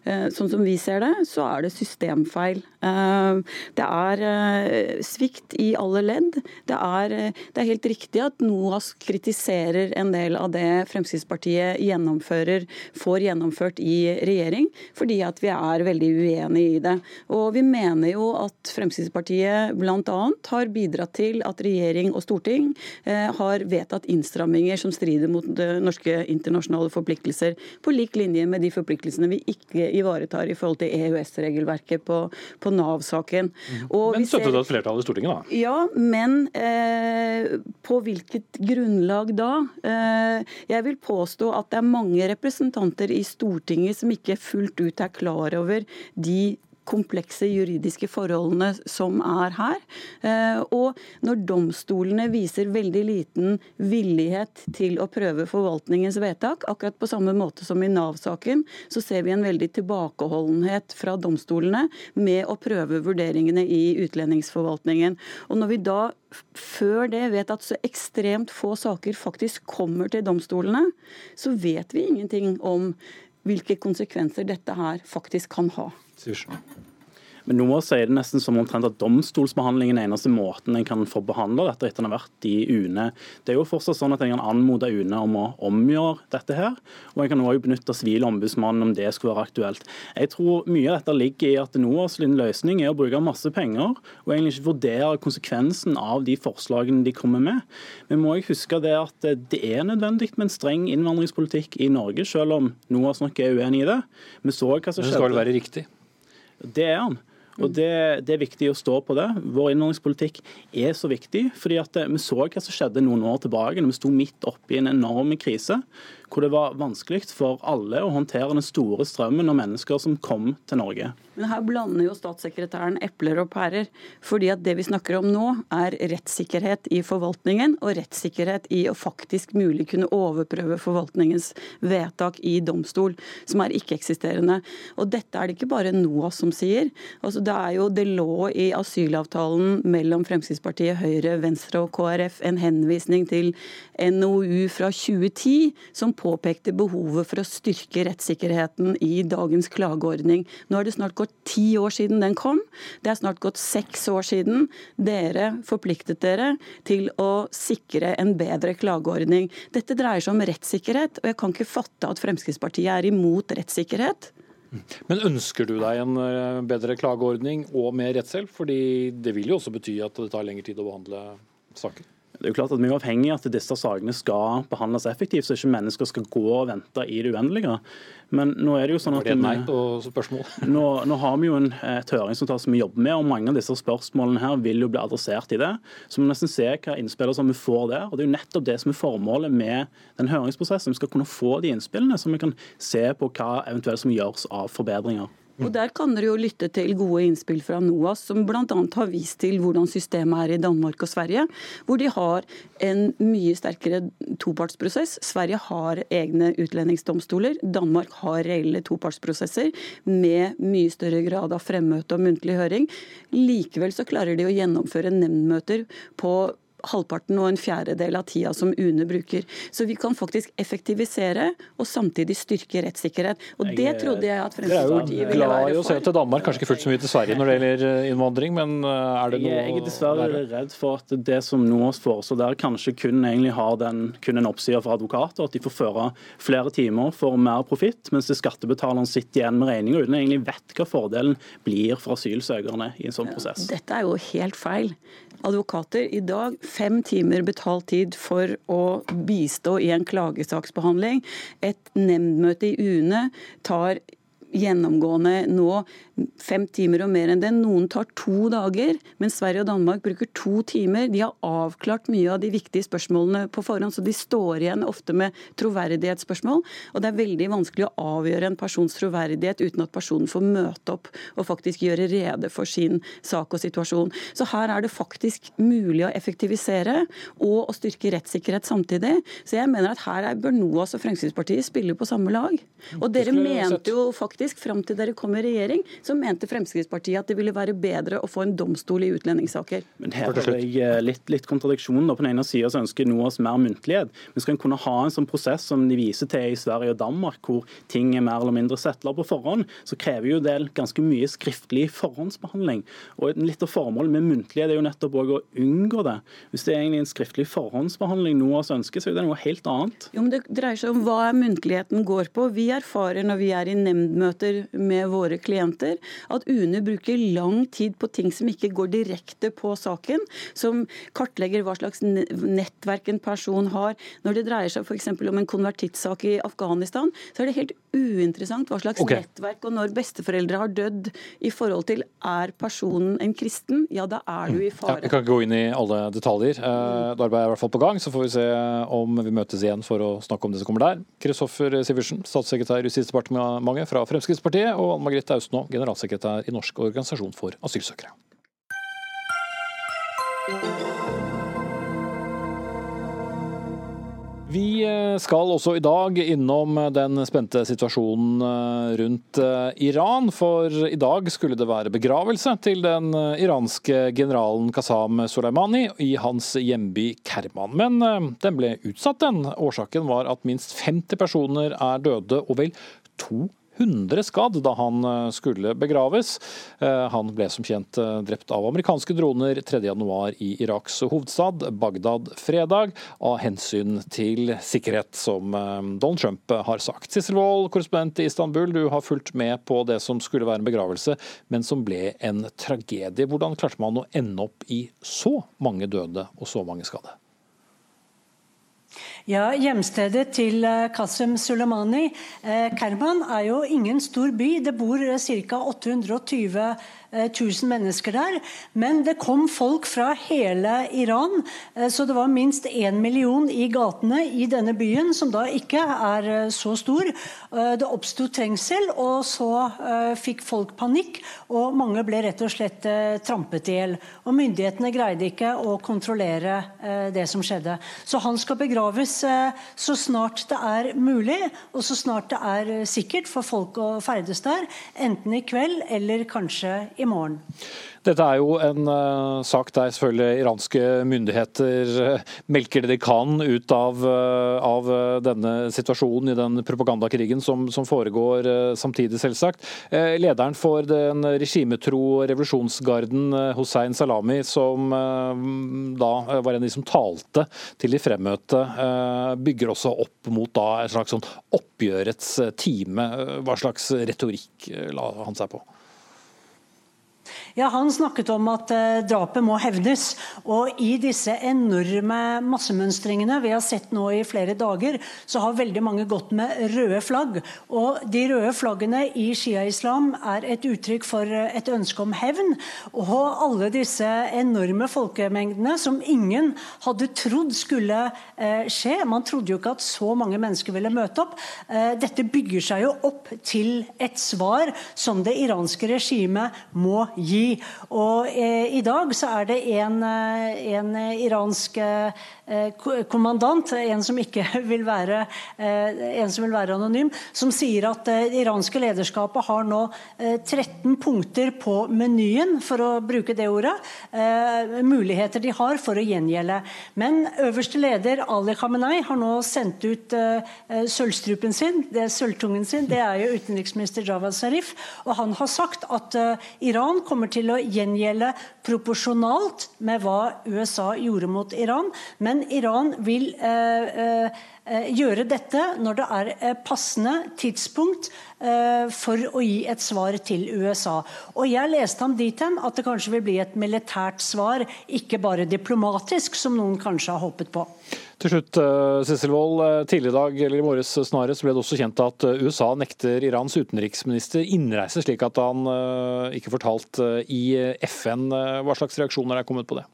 Eh, sånn som vi ser det, så er det systemfeil. Eh, det er eh, svikt i alle ledd. Det er, det er, helt riktig at NOAS kritiserer en del av det Fremskrittspartiet gjennomfører, får gjennomført i regjering, fordi at vi er veldig uenig i det. Og vi mener jo at Fremskrittspartiet bl.a. har bidratt til at regjering og storting har vedtatt innstramminger som strider mot norske internasjonale forpliktelser, på lik linje med de forpliktelsene vi ikke ivaretar i forhold til EØS-regelverket på, på Nav-saken. Mm. Men støttet av et flertall i Stortinget, da? Ja, men eh, på hvilket grunnlag da? Eh, jeg vil påstå at det er mange representanter i Stortinget som ikke fullt ut er klar over de komplekse juridiske forholdene som er her. Eh, og når domstolene viser veldig liten villighet til å prøve forvaltningens vedtak, akkurat på samme måte som i Nav-saken, så ser vi en veldig tilbakeholdenhet fra domstolene med å prøve vurderingene i utlendingsforvaltningen. Og når vi da før det vet at så ekstremt få saker faktisk kommer til domstolene, så vet vi ingenting om hvilke konsekvenser dette her faktisk kan ha. Men nå sier det nesten som omtrent at domstolsbehandlingen er eneste måten en kan få behandla dette etter en har vært i UNE. Det er jo fortsatt sånn at en kan anmode UNE om å omgjøre dette her. Og en kan òg benytte Sivilombudsmannen om det skulle være aktuelt. Jeg tror mye av dette ligger i at NOAS løsning er å bruke masse penger og egentlig ikke vurdere konsekvensen av de forslagene de kommer med. Vi må jeg huske det at det er nødvendig med en streng innvandringspolitikk i Norge, selv om NOAS nok er uenig i det. Vi så hva som skjedde. Men det skal vel være riktig? Det er han. Og det, det, er viktig å stå på det. Vår innvandringspolitikk er så viktig. fordi at Vi så hva som skjedde noen år tilbake, når vi sto midt oppe i en enorm krise hvor det var vanskelig for alle å håndtere den store strømmen av mennesker som kom til Norge. Men her blander jo statssekretæren epler og pærer. fordi at det vi snakker om nå, er rettssikkerhet i forvaltningen og rettssikkerhet i å faktisk mulig kunne overprøve forvaltningens vedtak i domstol, som er ikke-eksisterende. Og dette er det ikke bare NOAS som sier. Altså, det, er jo, det lå i asylavtalen mellom Fremskrittspartiet, Høyre, Venstre og KrF en henvisning til NOU fra 2010 som påpekte behovet for å styrke rettssikkerheten i dagens klageordning. Nå er det snart gått ti år siden den kom. Det er snart gått seks år siden dere forpliktet dere til å sikre en bedre klageordning. Dette dreier seg om rettssikkerhet, og jeg kan ikke fatte at Fremskrittspartiet er imot rettssikkerhet. Men ønsker du deg en eh, bedre klageordning og mer rettshjelp? Fordi det vil jo også bety at det tar lengre tid å behandle saker? Det er jo klart at Vi er avhengig av at disse sakene skal behandles effektivt, så ikke mennesker skal gå og vente i det uendelige. Men nå er det jo sånn at... Det et nei på spørsmål? Nå, nå, har vi jo en, et høringsnotat som vi jobber med, og mange av disse spørsmålene her vil jo bli adressert i det. Så vi må nesten se hva innspillene som vi får der. og Det er jo nettopp det som er formålet med den høringsprosessen. Vi skal kunne få de innspillene, så vi kan se på hva eventuelt som gjøres av forbedringer. Og Der kan dere jo lytte til gode innspill fra NOAS, som bl.a. har vist til hvordan systemet er i Danmark og Sverige, hvor de har en mye sterkere topartsprosess. Sverige har egne utlendingsdomstoler. Danmark har reelle topartsprosesser med mye større grad av fremmøte og muntlig høring. Likevel så klarer de å gjennomføre nemndmøter på halvparten og en fjerdedel av tida som UNE bruker. Så vi kan faktisk effektivisere og samtidig styrke rettssikkerhet. Og det trodde jeg at Fremskrittspartiet ville være for. Dere er jo glad i å se til Danmark, kanskje ikke fullt så mye til Sverige når det gjelder eh, innvandring, men eh, er det noe Jeg er dessverre redd for at det som nå foreslår der, kanskje kun egentlig har den, kun en oppside for advokater, at de får føre flere timer for mer profitt, mens skattebetaleren sitter igjen med regninga uten egentlig vet hva fordelen blir for asylsøkerne i en sånn prosess. Dette er jo helt feil advokater i dag fem timer betalt tid for å bistå i en klagesaksbehandling. Et nemndmøte i UNE tar gjennomgående nå fem timer og mer enn det. Noen tar to dager, men Sverige og Danmark bruker to timer. De har avklart mye av de viktige spørsmålene på forhånd, så de står igjen ofte med troverdighetsspørsmål. Og det er veldig vanskelig å avgjøre en persons troverdighet uten at personen får møte opp og faktisk gjøre rede for sin sak og situasjon. Så her er det faktisk mulig å effektivisere og å styrke rettssikkerhet samtidig. Så jeg mener at her bør NOAS og Fremskrittspartiet spille på samme lag. Og dere mente jo faktisk fram til dere kom i regjering så mente Fremskrittspartiet at det ville være bedre å få en domstol i utlendingssaker. Men her er det eh, litt, litt kontradiksjon. På den ene sida ønsker NOAS mer muntlighet. Men skal en kunne ha en sånn prosess som de viser til i Sverige og Danmark, hvor ting er mer eller mindre settler på forhånd, så krever jo det ganske mye skriftlig forhåndsbehandling. Og Litt av formålet med muntlighet er jo nettopp å unngå det. Hvis det er egentlig en skriftlig forhåndsbehandling NOAS ønsker, så er det noe helt annet. Jo, men Det dreier seg om hva muntligheten går på. Vi erfarer når vi er i nemndmøter med våre klienter, at UNE bruker lang tid på ting som ikke går direkte på saken, som kartlegger hva slags nettverk en person har. Når det dreier seg f.eks. om en konvertittsak i Afghanistan, så er det helt uinteressant hva slags okay. nettverk og når besteforeldre har dødd i forhold til er personen en kristen, ja da er du i fare. Ja, jeg kan ikke gå inn i alle detaljer. Eh, arbeider er i hvert fall på gang, så får vi se om vi møtes igjen for å snakke om det som kommer der. Kristoffer Sivertsen, statssekretær i Justisdepartementet fra Fremskrittspartiet, og Anne Margrethe Austnå, generalsekretær i Norsk organisasjon for asylsøkere. Vi eh, skal også i dag innom den spente situasjonen eh, rundt eh, Iran. For i dag skulle det være begravelse til den iranske generalen Qasam Soleimani i hans hjemby Kerman. Men den ble utsatt, den. Årsaken var at minst 50 personer er døde og vel 200 100 skadd da han eh, skulle begraves. Eh, han ble som kjent eh, drept av amerikanske droner 3.1 i Iraks hovedstad Bagdad fredag, av hensyn til sikkerhet, som Donald Trump har sagt. Sissel Wold, korrespondent i Istanbul, du har fulgt med på det som skulle være en begravelse, men som ble en tragedie. Hvordan klarte man å ende opp i så mange døde og så mange skadde? Ja, Hjemstedet til Qasem eh, Soleimani, eh, Kerman, er jo ingen stor by. Det bor ca. 820 1000 mennesker der. Men det kom folk fra hele Iran, så det var minst én million i gatene i denne byen, som da ikke er så stor. Det oppsto trengsel, og så fikk folk panikk, og mange ble rett og slett trampet i hjel. Og myndighetene greide ikke å kontrollere det som skjedde. Så han skal begraves så snart det er mulig, og så snart det er sikkert for folk å ferdes der, enten i kveld eller kanskje i morgen. Dette er jo en uh, sak der selvfølgelig iranske myndigheter uh, melker det de kan ut av, uh, av denne situasjonen i den propagandakrigen som, som foregår samtidig, selvsagt. lederen for den regimetro revolusjonsgarden, Hussein Salami, som da var en av de som talte til de fremmøtte, bygger også opp mot da et slags sånn oppgjørets time. Hva slags retorikk la han seg på? Ja, Han snakket om at eh, drapet må hevnes. Og i disse enorme massemønstringene vi har sett nå i flere dager, så har veldig mange gått med røde flagg. Og de røde flaggene i shia-islam er et uttrykk for eh, et ønske om hevn. Og alle disse enorme folkemengdene som ingen hadde trodd skulle eh, skje. Man trodde jo ikke at så mange mennesker ville møte opp. Dette bygger seg jo opp til et svar som det iranske regimet må gi. Og eh, i dag så er det en, eh, en iransk eh, kommandant, en som ikke vil være, en som vil være anonym, som sier at det iranske lederskapet har nå 13 punkter på menyen, for å bruke det ordet, muligheter de har for å gjengjelde. Men øverste leder Ali Khamenei har nå sendt ut sølvstrupen sin, det er sølvtungen sin, det er jo utenriksminister Javad Zarif, og han har sagt at Iran kommer til å gjengjelde proporsjonalt med hva USA gjorde mot Iran. Men Iran vil eh, eh, eh gjøre dette når det er eh, passende tidspunkt eh, for å gi et svar til USA. Og Jeg leste ham dit hen at det kanskje vil bli et militært svar, ikke bare diplomatisk, som noen kanskje har håpet på. Til slutt, eh, Sissel Wold. Eh, tidligere i dag, eller i morges snarere, ble det også kjent at eh, USA nekter Irans utenriksminister innreise, slik at han ikke fortalt i FN. Hva slags reaksjoner er kommet på det?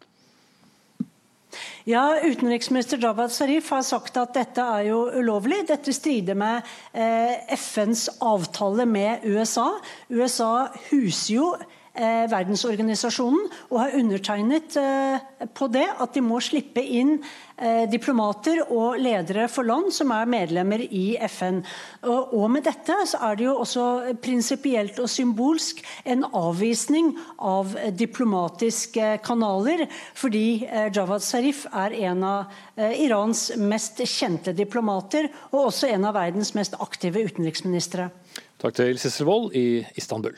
Ja, Utenriksminister Jawad Zarif har sagt at dette er jo ulovlig. Dette strider med FNs avtale med USA. USA huser jo eh, verdensorganisasjonen og har undertegnet eh, på det at de må slippe inn eh, diplomater og ledere for land som er medlemmer i FN. Og, og med dette så er det jo også prinsipielt og symbolsk en avvisning av diplomatiske kanaler, fordi eh, Javad Zarif er en av eh, Irans mest kjente diplomater, og også en av verdens mest aktive utenriksministre. Takk til Sissel Wold i Istanbul.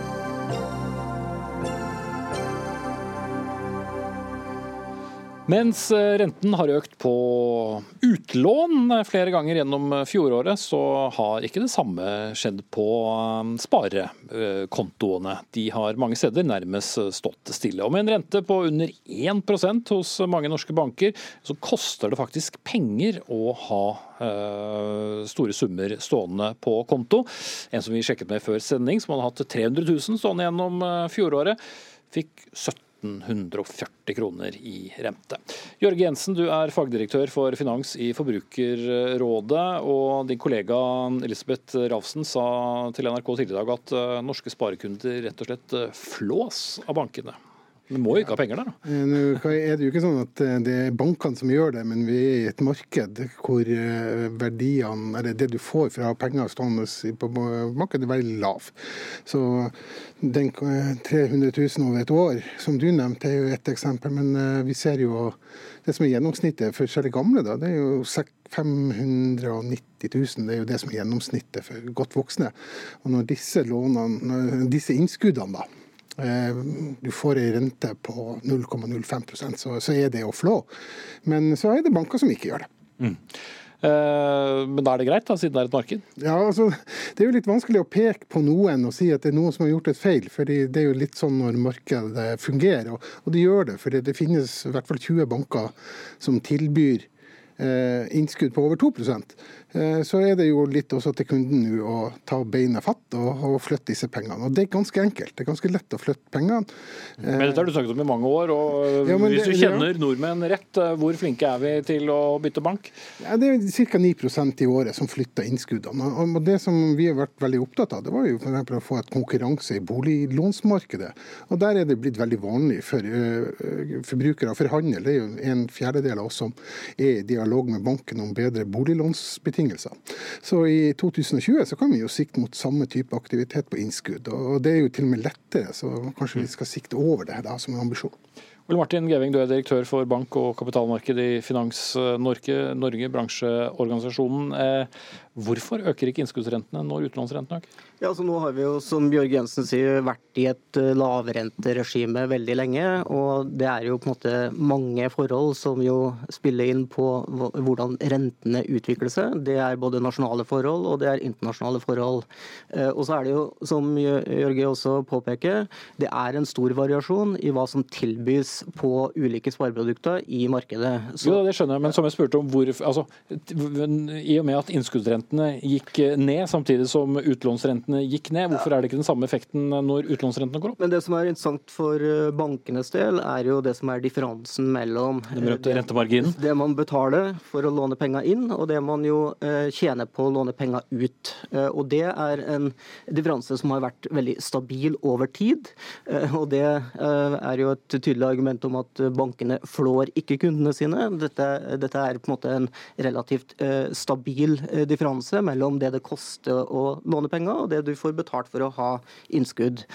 Mens eh, renten har økt på utlån flere ganger gjennom fjoråret, så har ikke det samme skjedd på eh, sparekontoene. De har mange steder nærmest stått stille. Og med en rente på under 1% hos mange norske banker, så koster det faktisk penger å ha eh, store summer stående på konto. En som vi sjekket med før sending, som hadde hatt 300 000 stående gjennom fjoråret, fikk 17 1340 kroner i rente. Jørge Jensen, du er fagdirektør for finans i Forbrukerrådet. Og din kollega Elisabeth Ravsen sa til NRK tidligere i dag at eh, norske sparekunder rett og slett eh, flås av bankene. Vi må jo ikke ha penger der, da. Eh, nå er det jo ikke sånn at det er bankene som gjør det, men vi er i et marked hvor verdiene, eller det du får fra penger stående på markedet, er veldig lav. Så den 300 000 over et år, som du nevnte, er jo ett eksempel. Men eh, vi ser jo det som er gjennomsnittet for selv gamle, da, det er jo 590 000. Det er jo det som er gjennomsnittet for godt voksne. Og når disse lånene, disse innskuddene da, eh, du får ei rente på 0,05 så, så er det å flå. Men så er det banker som ikke gjør det. Mm. Eh, men da er det greit, da, siden det er et marked? Ja, altså, Det er jo litt vanskelig å peke på noen og si at det er noen som har gjort et feil. for Det er jo litt sånn når markedet fungerer, og, og det gjør det. For det finnes i hvert fall 20 banker som tilbyr eh, innskudd på over 2 eh, så er det jo litt også til kunden nå å ta beina fatt og, og, flytte disse pengene. Og Det er ganske enkelt. Det er ganske lett å flytte pengene. Men Dette har du snakket om i mange år. og ja, Hvis det, du kjenner ja. nordmenn rett, hvor flinke er vi til å bytte bank? Ja, det er ca. 9% i året som flytter innskuddene. Og Det som vi har vært veldig opptatt av, det var jo for å få et konkurranse i boliglånsmarkedet. Og Der er det blitt veldig vanlig for uh, forbrukere å forhandle. Det er jo en fjerdedel av oss som er i dialog med banken om bedre boliglånsbetingelser. Så i 2020 så kan vi jo sikte mot samme type aktivitet på innskudd. Og det er jo til og med lettere, så kanskje vi skal sikte over det da, som en ambisjon. Ole Martin Geving, du er direktør for bank- og kapitalmarked i Finans Norge, Norge bransjeorganisasjonen. Eh, hvorfor øker ikke innskuddsrentene når utenlandsrentene øker? Ja, altså Nå har vi jo, som Bjørg Jensen sier, vært i et eh, lavrenteregime veldig lenge. og Det er jo på en måte mange forhold som jo spiller inn på hvordan rentene utvikler seg. Det er både nasjonale forhold og det er internasjonale forhold. Eh, og så er det jo, som Jørge også påpeker, det er en stor variasjon i hva som tilbys på ulike spareprodukter i markedet. Så... Jo, det skjønner jeg, men som jeg spurte om, hvor, altså, i og med at innskuddsrentene gikk ned samtidig som utlånsrentene gikk ned. Hvorfor er det ikke den samme effekten når utlånsrentene går opp? Men Det som er interessant for eh, bankenes del, er jo det som er differansen mellom eh, det, det man betaler for å låne penger inn, og det man jo eh, tjener på å låne penger ut. Og Det er en differanse som har vært veldig stabil over tid. Og Det er jo et tydelig argument om at bankene flår ikke kundene sine. Dette, dette er på en måte en relativt stabil differanse mellom det det koster å låne penger, og det du får betalt for å ha innskudd.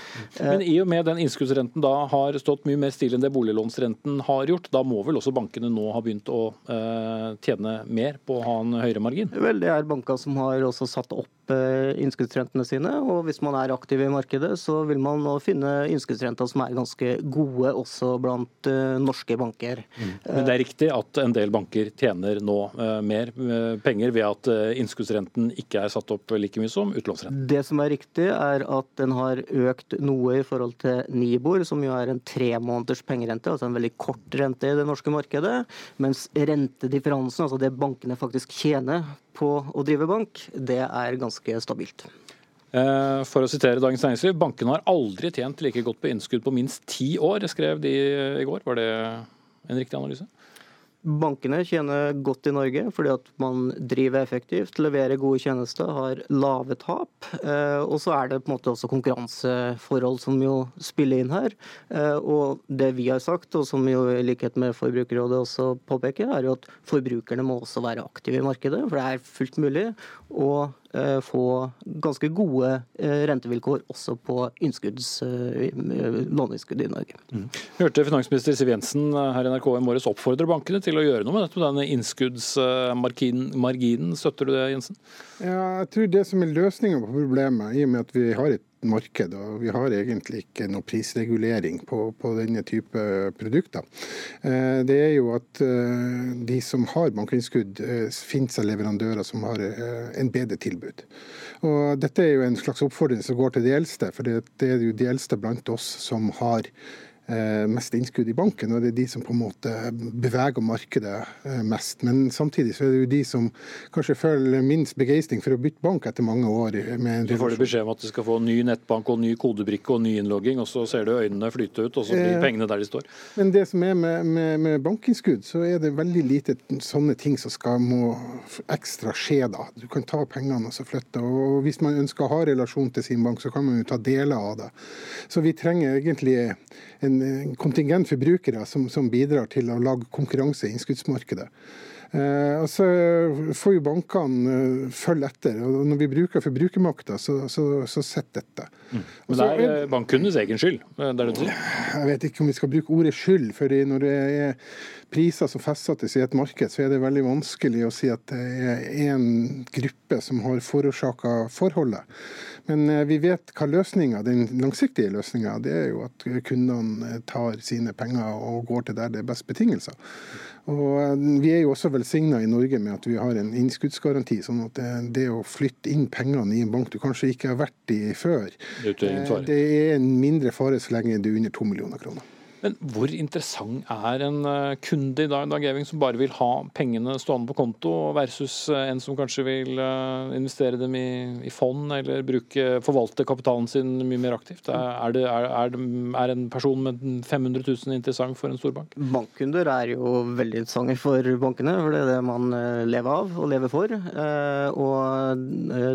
Men i og med den innskuddsrenten da har stått mye mer stille enn det boliglånsrenten har gjort, da må vel også bankene nå ha begynt å eh, tjene mer på å ha en høyere margin? Vel, det er banker som har også satt opp Eh, innskuddsrentene sine. Og hvis man er aktiv i markedet, så vil man nå finne innskuddsrenter som er ganske gode også blant uh, norske banker. Mm. Men det er riktig at en del banker tjener nå uh, mer penger ved at innskuddsrenten ikke er satt opp like mye som utlånsrenten? Det som er riktig, er at den har økt noe i forhold til Nibor, som jo er en tre måneders pengerente, altså en veldig kort rente i det norske markedet. Mens rentedifferansen, altså det bankene faktisk tjener på å drive bank, det er ganske stabilt. Eh, for å sitere Dagens Næringsliv, bankene har aldri tjent like godt på innskudd på minst ti år, skrev de i går. Var det en riktig analyse? Bankene tjener godt i Norge fordi at man driver effektivt, leverer gode tjenester, har lave tap. Eh, og så er det på en måte også konkurranseforhold som jo spiller inn her. Eh, og det vi har sagt, og som jo i likhet med Forbrukerrådet også påpeker, er jo at forbrukerne må også være aktive i markedet. For det er fullt mulig å få ganske gode eh, rentevilkår også på eh, låneinnskudd i Norge. Mm. Hørte finansminister Siv Jensen her i NRK i morges oppfordre bankene til å gjøre noe med dette med denne innskuddsmarginen. Støtter du det, Jensen? Ja, jeg tror det som er løsninga på problemet, i og med at vi har et marked, og vi har egentlig ikke noe prisregulering på, på denne type produkter. Eh, det er jo at eh, de som har bankinnskudd, eh, finner seg leverandører som har en bedre tilbud. Og Dette er jo en slags oppfordring som går til de eldste, for det er jo de eldste blant oss som har mest innskudd i banken, og det er de som på en måte beveger markedet eh, mest. Men samtidig så er det jo de som kanskje føler minst begeistring for å bytte bank etter mange år. Med så får du beskjed om at du skal få ny nettbank og ny kodebrikke og ny innlogging, og så ser du øynene flyte ut, og så blir eh, pengene der de står. Men det som er med, med, med bankinnskudd, så er det veldig lite sånne ting som skal må ekstra skje da. Du kan ta pengene og så flytte. og Hvis man ønsker å ha relasjon til sin bank, så kan man jo ta deler av det. Så vi trenger egentlig en en kontingent forbrukere som, som bidrar til å lage konkurranse i innskuddsmarkedet. Eh, og så får jo bankene eh, følge etter. og Når vi bruker forbrukermakta, så, så, så sitter dette. Mm. Men det er eh, bankkundenes egen skyld? Det er det Jeg vet ikke om vi skal bruke ordet skyld. for Når det er priser som fastsettes i et marked, så er det veldig vanskelig å si at det er én gruppe som har forårsaka forholdet. Men vi vet hva løsninga, den langsiktige løsninga er jo at kundene tar sine penger og går til der det er best betingelser. Og eh, Vi er jo også velsigna i Norge med at vi har en innskuddsgaranti. sånn at det, det, å flytte inn pengene i en bank du kanskje ikke har vært i før, det, det er en mindre fare så lenge du er under to millioner kroner. Men hvor interessant er en eh, kunde i dag, Dag Eving, som bare vil ha pengene stående på konto, versus eh, en som kanskje vil investere dem i, i fond, eller bruke, forvalte kapitalen sin mye mer aktivt? Er, det, er, er, det, er en person med 500 000 interessant for en storbank? Bankkunder er jo veldig interessante for bankene, for det er det man lever av og lever for. Og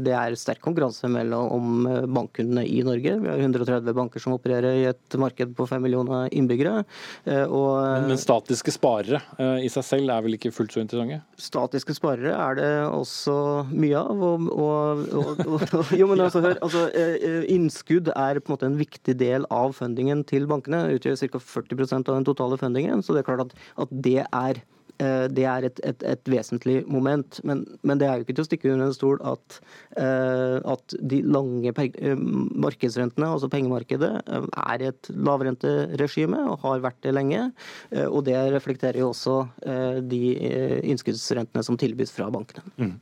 det er sterk konkurranse mellom bankkundene i Norge. Vi har 130 banker som opererer i et marked på 5 millioner innbyggere. Eh, og, men, men, statiske sparere eh, i seg selv er vel ikke fullt så interessante? Statiske sparere er det også mye av. Og, og, og jo, men altså, hør, altså, eh, innskudd er på en måte en viktig del av fundingen til bankene. Utgjør ca. 40% av den totale fundingen. Så det er klart at, at det er det er et, et, et vesentlig moment. Men, men, det er jo ikke til å stikke under en stol at, eh, at de lange eh, markedsrentene, altså pengemarkedet, er et lavrenteregime og har vært det lenge. Og det reflekterer jo også de innskuddsrentene som tilbys fra bankene. Mm.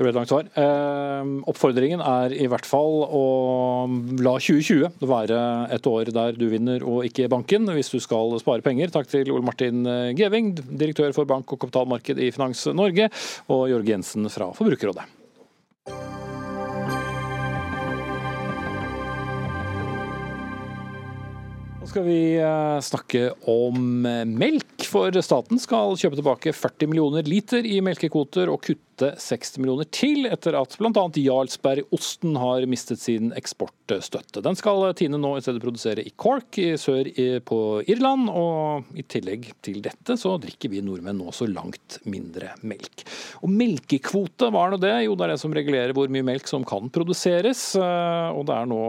Det ble et langt svar. Oppfordringen er i hvert fall å la 2020 være et år der du vinner og ikke banken, hvis du skal spare penger. Takk til Ole Martin Geving, direktør for Bank og kapitalmarked i Finans Norge, og Jørg Jensen fra Forbrukerrådet. Nå skal vi eh, snakke om eh, melk, for staten skal kjøpe tilbake 40 millioner liter i melkekvoter og kutte kutte 60 millioner til, etter at bl.a. Jarlsbergosten har mistet sin eksportstøtte. Den skal Tine nå i stedet produsere i Cork i sør på Irland, og i tillegg til dette så drikker vi nordmenn nå så langt mindre melk. Og melkekvote, hva er nå det? Jo, det er det som regulerer hvor mye melk som kan produseres. Og det er nå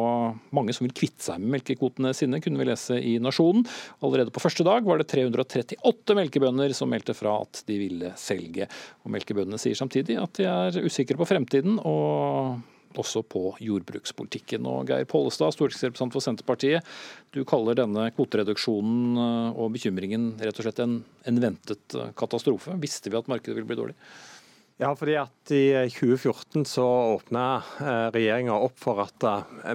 mange som vil kvitte seg med melkekvotene sine, kunne vi lese i Nasjonen. Allerede på første dag var det 338 melkebønder som meldte fra at de ville selge. Og melkebøndene sier samtidig samtidig at de er usikre på fremtiden og også på jordbrukspolitikken. Og Geir Pollestad, stortingsrepresentant for Senterpartiet, du kaller denne kvotereduksjonen eh, og bekymringen rett og slett en, en ventet eh, katastrofe. Visste vi at markedet ville bli dårlig? Ja, fordi at I 2014 så åpna eh, regjeringa opp for at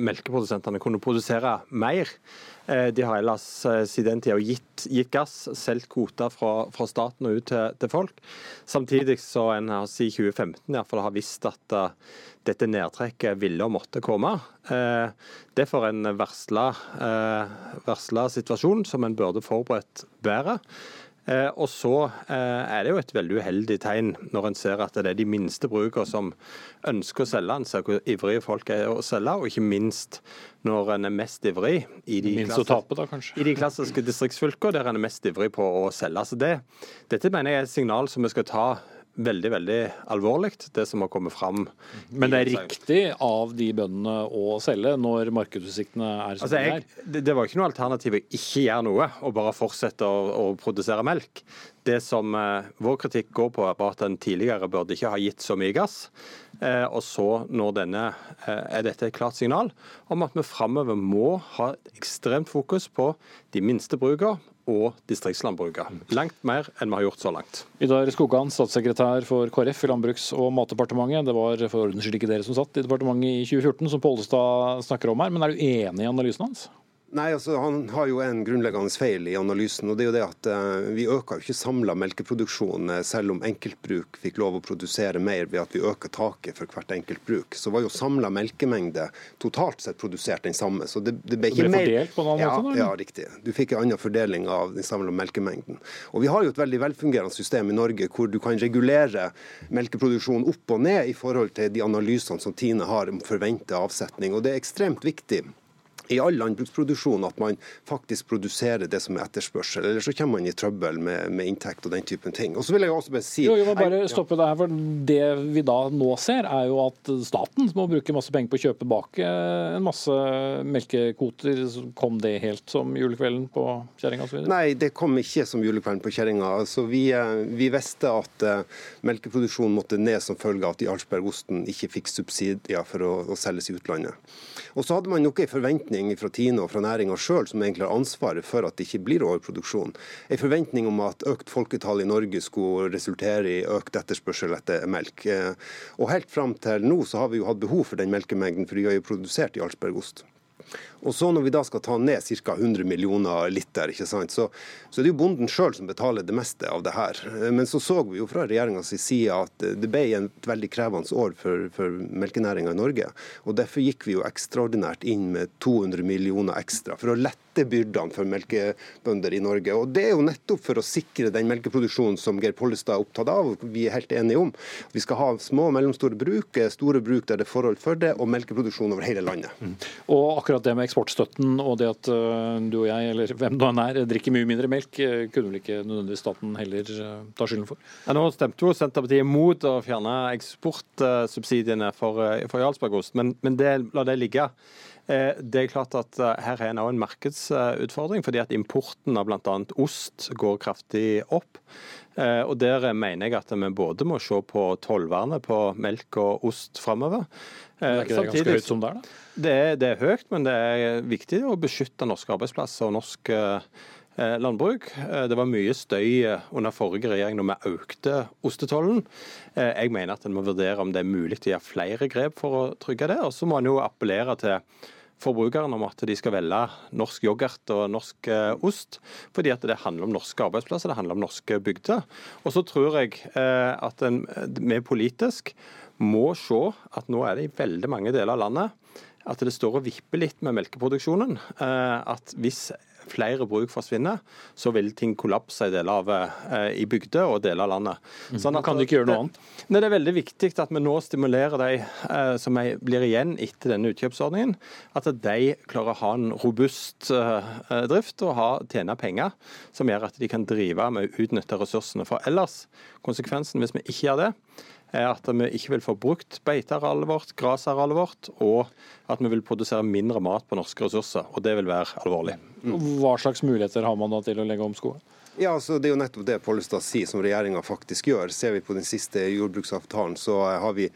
melkeprodusentene kunne produsere mer. Eh, de har ellers eh, siden den tida gitt, gitt, gass, solgt kvoter fra, fra, staten og ut til, til, folk. Samtidig så en har siden 2015 i hvert fall har visst at uh, dette nedtrekket ville og måtte komme. Uh, det får en varsla, uh, situasjon som en burde forberedt bedre. Eh, og så eh, er det jo et veldig uheldig tegn når en ser at det er de minste brukene som ønsker å selge. En ser hvor ivrige folk er å selge, og ikke minst når en er mest ivrig i de, tape, da, i de klassiske distriktsfylkene der en er mest ivrig på å selge. Så det, dette mener jeg er et signal som vi skal ta veldig veldig alvorlig, det som har kommet fram. Men det er riktig av de bøndene å selge når markedsutsiktene er som altså, jeg, de er? Det var ikke noe alternativ å ikke gjøre noe og bare fortsette å, å produsere melk. Det som eh, vår kritikk går på, er at en tidligere burde ikke ha gitt så mye gass. Eh, og så når denne, eh, er dette et klart signal om at vi framover må ha ekstremt fokus på de minste brukene og distriktslandbruket. Langt mer enn vi har gjort så langt. Vidar Skogan, statssekretær for KrF i Landbruks- og matdepartementet. Det var for ordens skyld ikke dere som satt i departementet i 2014, som Pollestad snakker om her. Men er du enig i analysen hans? Nei, altså Han har jo en grunnleggende feil i analysen. og det er jo det at eh, Vi øker jo ikke samla melkeproduksjon eh, selv om enkeltbruk fikk lov å produsere mer ved at vi øker taket for hvert enkelt bruk. Så var jo samla melkemengde totalt sett produsert den samme. Så det, det ble ikke det ble fordelt på en annen ja, måte? Ja, riktig. Du fikk en annen fordeling av den samla melkemengden. Og Vi har jo et veldig velfungerende system i Norge hvor du kan regulere melkeproduksjonen opp og ned i forhold til de analysene som Tine har om forventa avsetning. Og Det er ekstremt viktig i all landbruksproduksjon at man faktisk produserer det som er etterspørsel. Eller så kommer man i trøbbel med, med inntekt og den typen ting. Og så vil jeg også bare si... Jo, jeg må bare stoppe deg her, for Det vi da nå ser, er jo at staten må bruke masse penger på å kjøpe bak en masse melkekvoter. Kom det helt som julekvelden på kjerringa? Nei, det kom ikke som julekvelden på kjerringa. Altså, vi, eh, vi visste at uh, melkeproduksjonen måtte ned som følge av at Jarlsbergosten ikke fikk subsidier for å, å selges i utlandet. Og så hadde man nok en forventning forventning fra Tine og fra næringa sjøl, som egentlig har ansvaret for at det ikke blir overproduksjon. En forventning om at økt folketall i Norge skulle resultere i økt etterspørsel etter melk. Og helt fram til nå så har vi jo hatt behov for den melkemengden, for vi har jo produsert i Jarlsbergost. Og så Når vi da skal ta ned ca. 100 millioner liter, ikke sant, så, så er det jo bonden sjøl som betaler det meste av det her. Men så så vi jo fra regjeringas side at det ble et veldig krevende år for, for melkenæringa i Norge. og Derfor gikk vi jo ekstraordinært inn med 200 millioner ekstra for å lette byrdene for melkebønder i Norge. Og Det er jo nettopp for å sikre den melkeproduksjonen som Geir Pollestad er opptatt av, og vi er helt enige om. Vi skal ha små og mellomstore bruk, store bruk der det er forhold for det, og melkeproduksjon over hele landet. Mm. Og akkurat det med eksportstøtten og det at uh, du og jeg, eller hvem det er, drikker mye mindre melk, uh, kunne vel ikke nødvendigvis staten heller uh, ta skylden for? Ja, nå stemte jo Senterpartiet mot å fjerne eksportsubsidiene for, for Jarlsbergost, men, men det, la det ligge. Det er klart at Her er en markedsutfordring, fordi at importen av bl.a. ost går kraftig opp. Og Der mener jeg at vi både må se på tollvernet på melk og ost framover. Det er ikke det ganske høyt som det er, da? Det er, det er høyt, men det er viktig å beskytte norske arbeidsplasser og norsk eh, landbruk. Eh, det var mye støy eh, under forrige regjering når vi økte ostetollen. Jeg mener at en må vurdere om det er mulig å gjøre flere grep for å trygge det. Og så må en jo appellere til forbrukerne om at de skal velge norsk yoghurt og norsk ost, fordi at det handler om norske arbeidsplasser, det handler om norske bygder. Og så tror jeg at vi politisk må se at nå er det i veldig mange deler av landet at det står og vipper litt med melkeproduksjonen. Eh, at hvis flere bruk forsvinner, så vil ting kollapse i deler av eh, i bygder og deler av landet. Mm. Sånn at, kan du ikke gjøre noe annet? Nei, Det er veldig viktig at vi nå stimulerer de eh, som blir igjen etter denne utkjøpsordningen, at de klarer å ha en robust drift og ha, tjene penger som gjør at de kan drive med å utnytte ressursene. For ellers, konsekvensen hvis vi ikke gjør det, er at vi ikke vil få brukt beitearealet vårt, grasarealet vårt, og at vi vil produsere mindre mat på norske ressurser. og Det vil være alvorlig. Hva slags muligheter har man da til å legge om skolen? Ja, altså Det er jo nettopp det Pollestad sier, som regjeringa faktisk gjør. Ser vi på den siste jordbruksavtalen, så har vi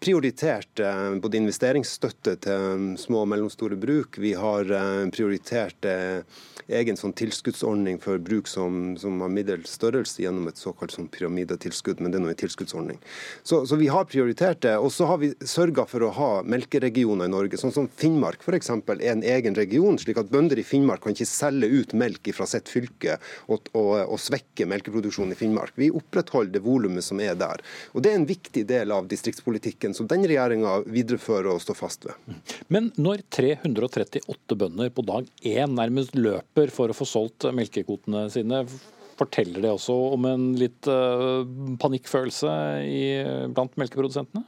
prioritert eh, både investeringsstøtte til små og mellomstore bruk. Vi har eh, prioritert eh, egen sånn tilskuddsordning for bruk som, som har middels størrelse gjennom et såkalt sånn pyramidetilskudd, men det er nå en tilskuddsordning. Så, så, vi har prioritert det. Og så har vi sørga for å ha melkeregioner i Norge, sånn som Finnmark f.eks. er en egen region, slik at bønder i Finnmark kan ikke selge ut melk fra sitt fylke og, og, og, svekke melkeproduksjonen i Finnmark. Vi opprettholder det volumet som er der. Og Det er en viktig del av distriktspolitikken som den regjeringa viderefører og står fast ved. Men når 338 bønder på dag én nærmest løper for å få solgt melkekvotene sine. Forteller det også om en litt uh, panikkfølelse i, blant melkeprodusentene?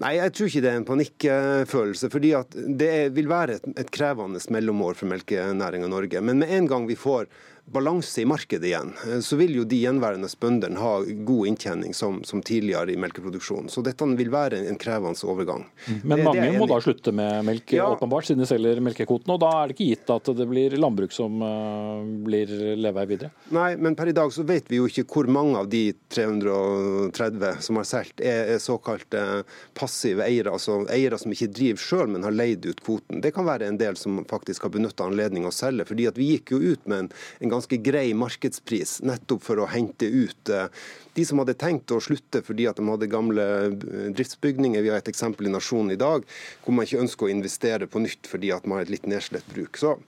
Nei, jeg tror ikke det er en panikkfølelse. fordi Det vil være et, et krevende mellomår for melkenæringa i Norge. Men med en gang vi får balanse i markedet igjen, eh, så vil jo de gjenværende bøndene ha god inntjening som, som tidligere i melkeproduksjonen. Så dette vil være en krevende overgang. Mm. Men det, mange det må da slutte med melk, ja. åpenbart, siden de selger melkekvotene. Og da er det ikke gitt at det blir landbruk som uh, blir levevei videre? Nei, men per i dag så vet vi jo ikke hvor mange av de 330 som har solgt, er, er såkalt uh, passive eiere. Altså eiere som ikke driver sjøl, men har leid ut kvoten. Det kan være en del som faktisk har benytta anledningen å selge. fordi at vi gikk jo ut med en, en ganske grei markedspris, nettopp for å hente ut eh, de som hadde tenkt å slutte fordi at de hadde gamle eh, driftsbygninger. Vi har et eksempel i Nasjonen i dag hvor man ikke ønsker å investere på nytt fordi at man har et litt nedslitt bruk. Så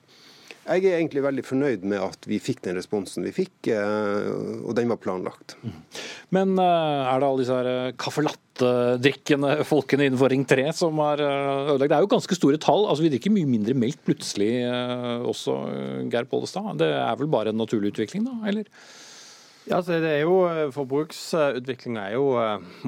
jeg er egentlig veldig fornøyd med at vi fikk den responsen vi fikk, eh, og den var planlagt. Men er det alle disse her caffè latte-drikkende folkene innenfor Ring 3 som har ødelagt? Det er jo ganske store tall. altså Vi drikker mye mindre melk plutselig også, Geir Pollestad. Det er vel bare en naturlig utvikling, da? eller? Ja, så det er jo, Forbruksutviklinga er jo,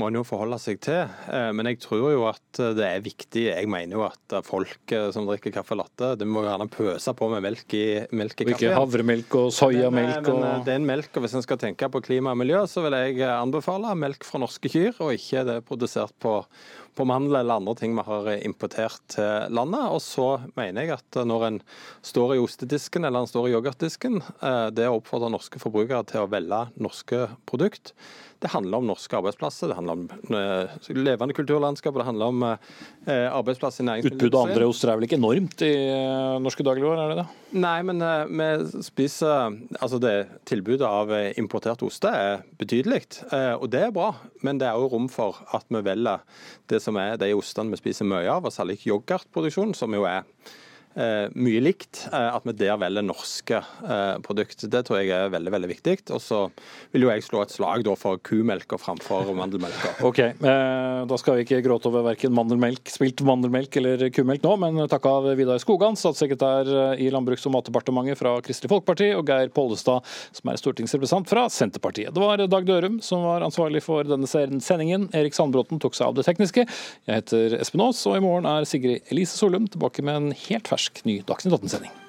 må en jo forholde seg til. Eh, men jeg tror jo at det er viktig. Jeg mener jo at folk som drikker kaffe latte, de må gjerne pøse på med melk i, melk i kaffe. Ikke havremelk og soyamelk. og men den melka, hvis en skal tenke på klima og miljø, så vil jeg anbefale melk fra norske kyr, og ikke det produsert på på mandel eller andre ting vi har importert til landet. Og så mener jeg at når en står i ostedisken eller en står i yoghurtdisken, eh, det å oppfordre norske forbrukere til å velge norske produkt, det handler om norske arbeidsplasser, det handler om eh, levende kulturlandskap, og det handler om eh, arbeidsplasser i næringslivet. Utbudet av andre oster er vel ikke enormt i norske dagligvarer, er det det? Nei, men vi spiser Altså det tilbudet av importert oste er betydelig, og det er bra. Men det er òg rom for at vi velger det som er de ostene vi spiser mye av, og særlig yoghurtproduksjon, som jo er eh, mye likt, eh, at vi der velger norske eh, produkter. Det tror jeg er veldig veldig viktig. Og så vil jo jeg slå et slag da, for kumelka framfor mandelmelka. Ok, eh, Da skal vi ikke gråte over verken mandelmelk, spilt mandelmelk eller kumelk nå, men takk av Vidar Skogan, statssekretær i Landbruks- og matdepartementet fra Kristelig Folkeparti, og Geir Pollestad, som er stortingsrepresentant fra Senterpartiet. Det var Dag Dørum som var ansvarlig for denne sendingen. Erik Sandbråten tok seg av det tekniske. Jeg heter Espen Aas, og i morgen er Sigrid Elise Solum tilbake med en helt fersk ny Dagsnytt 18-sending.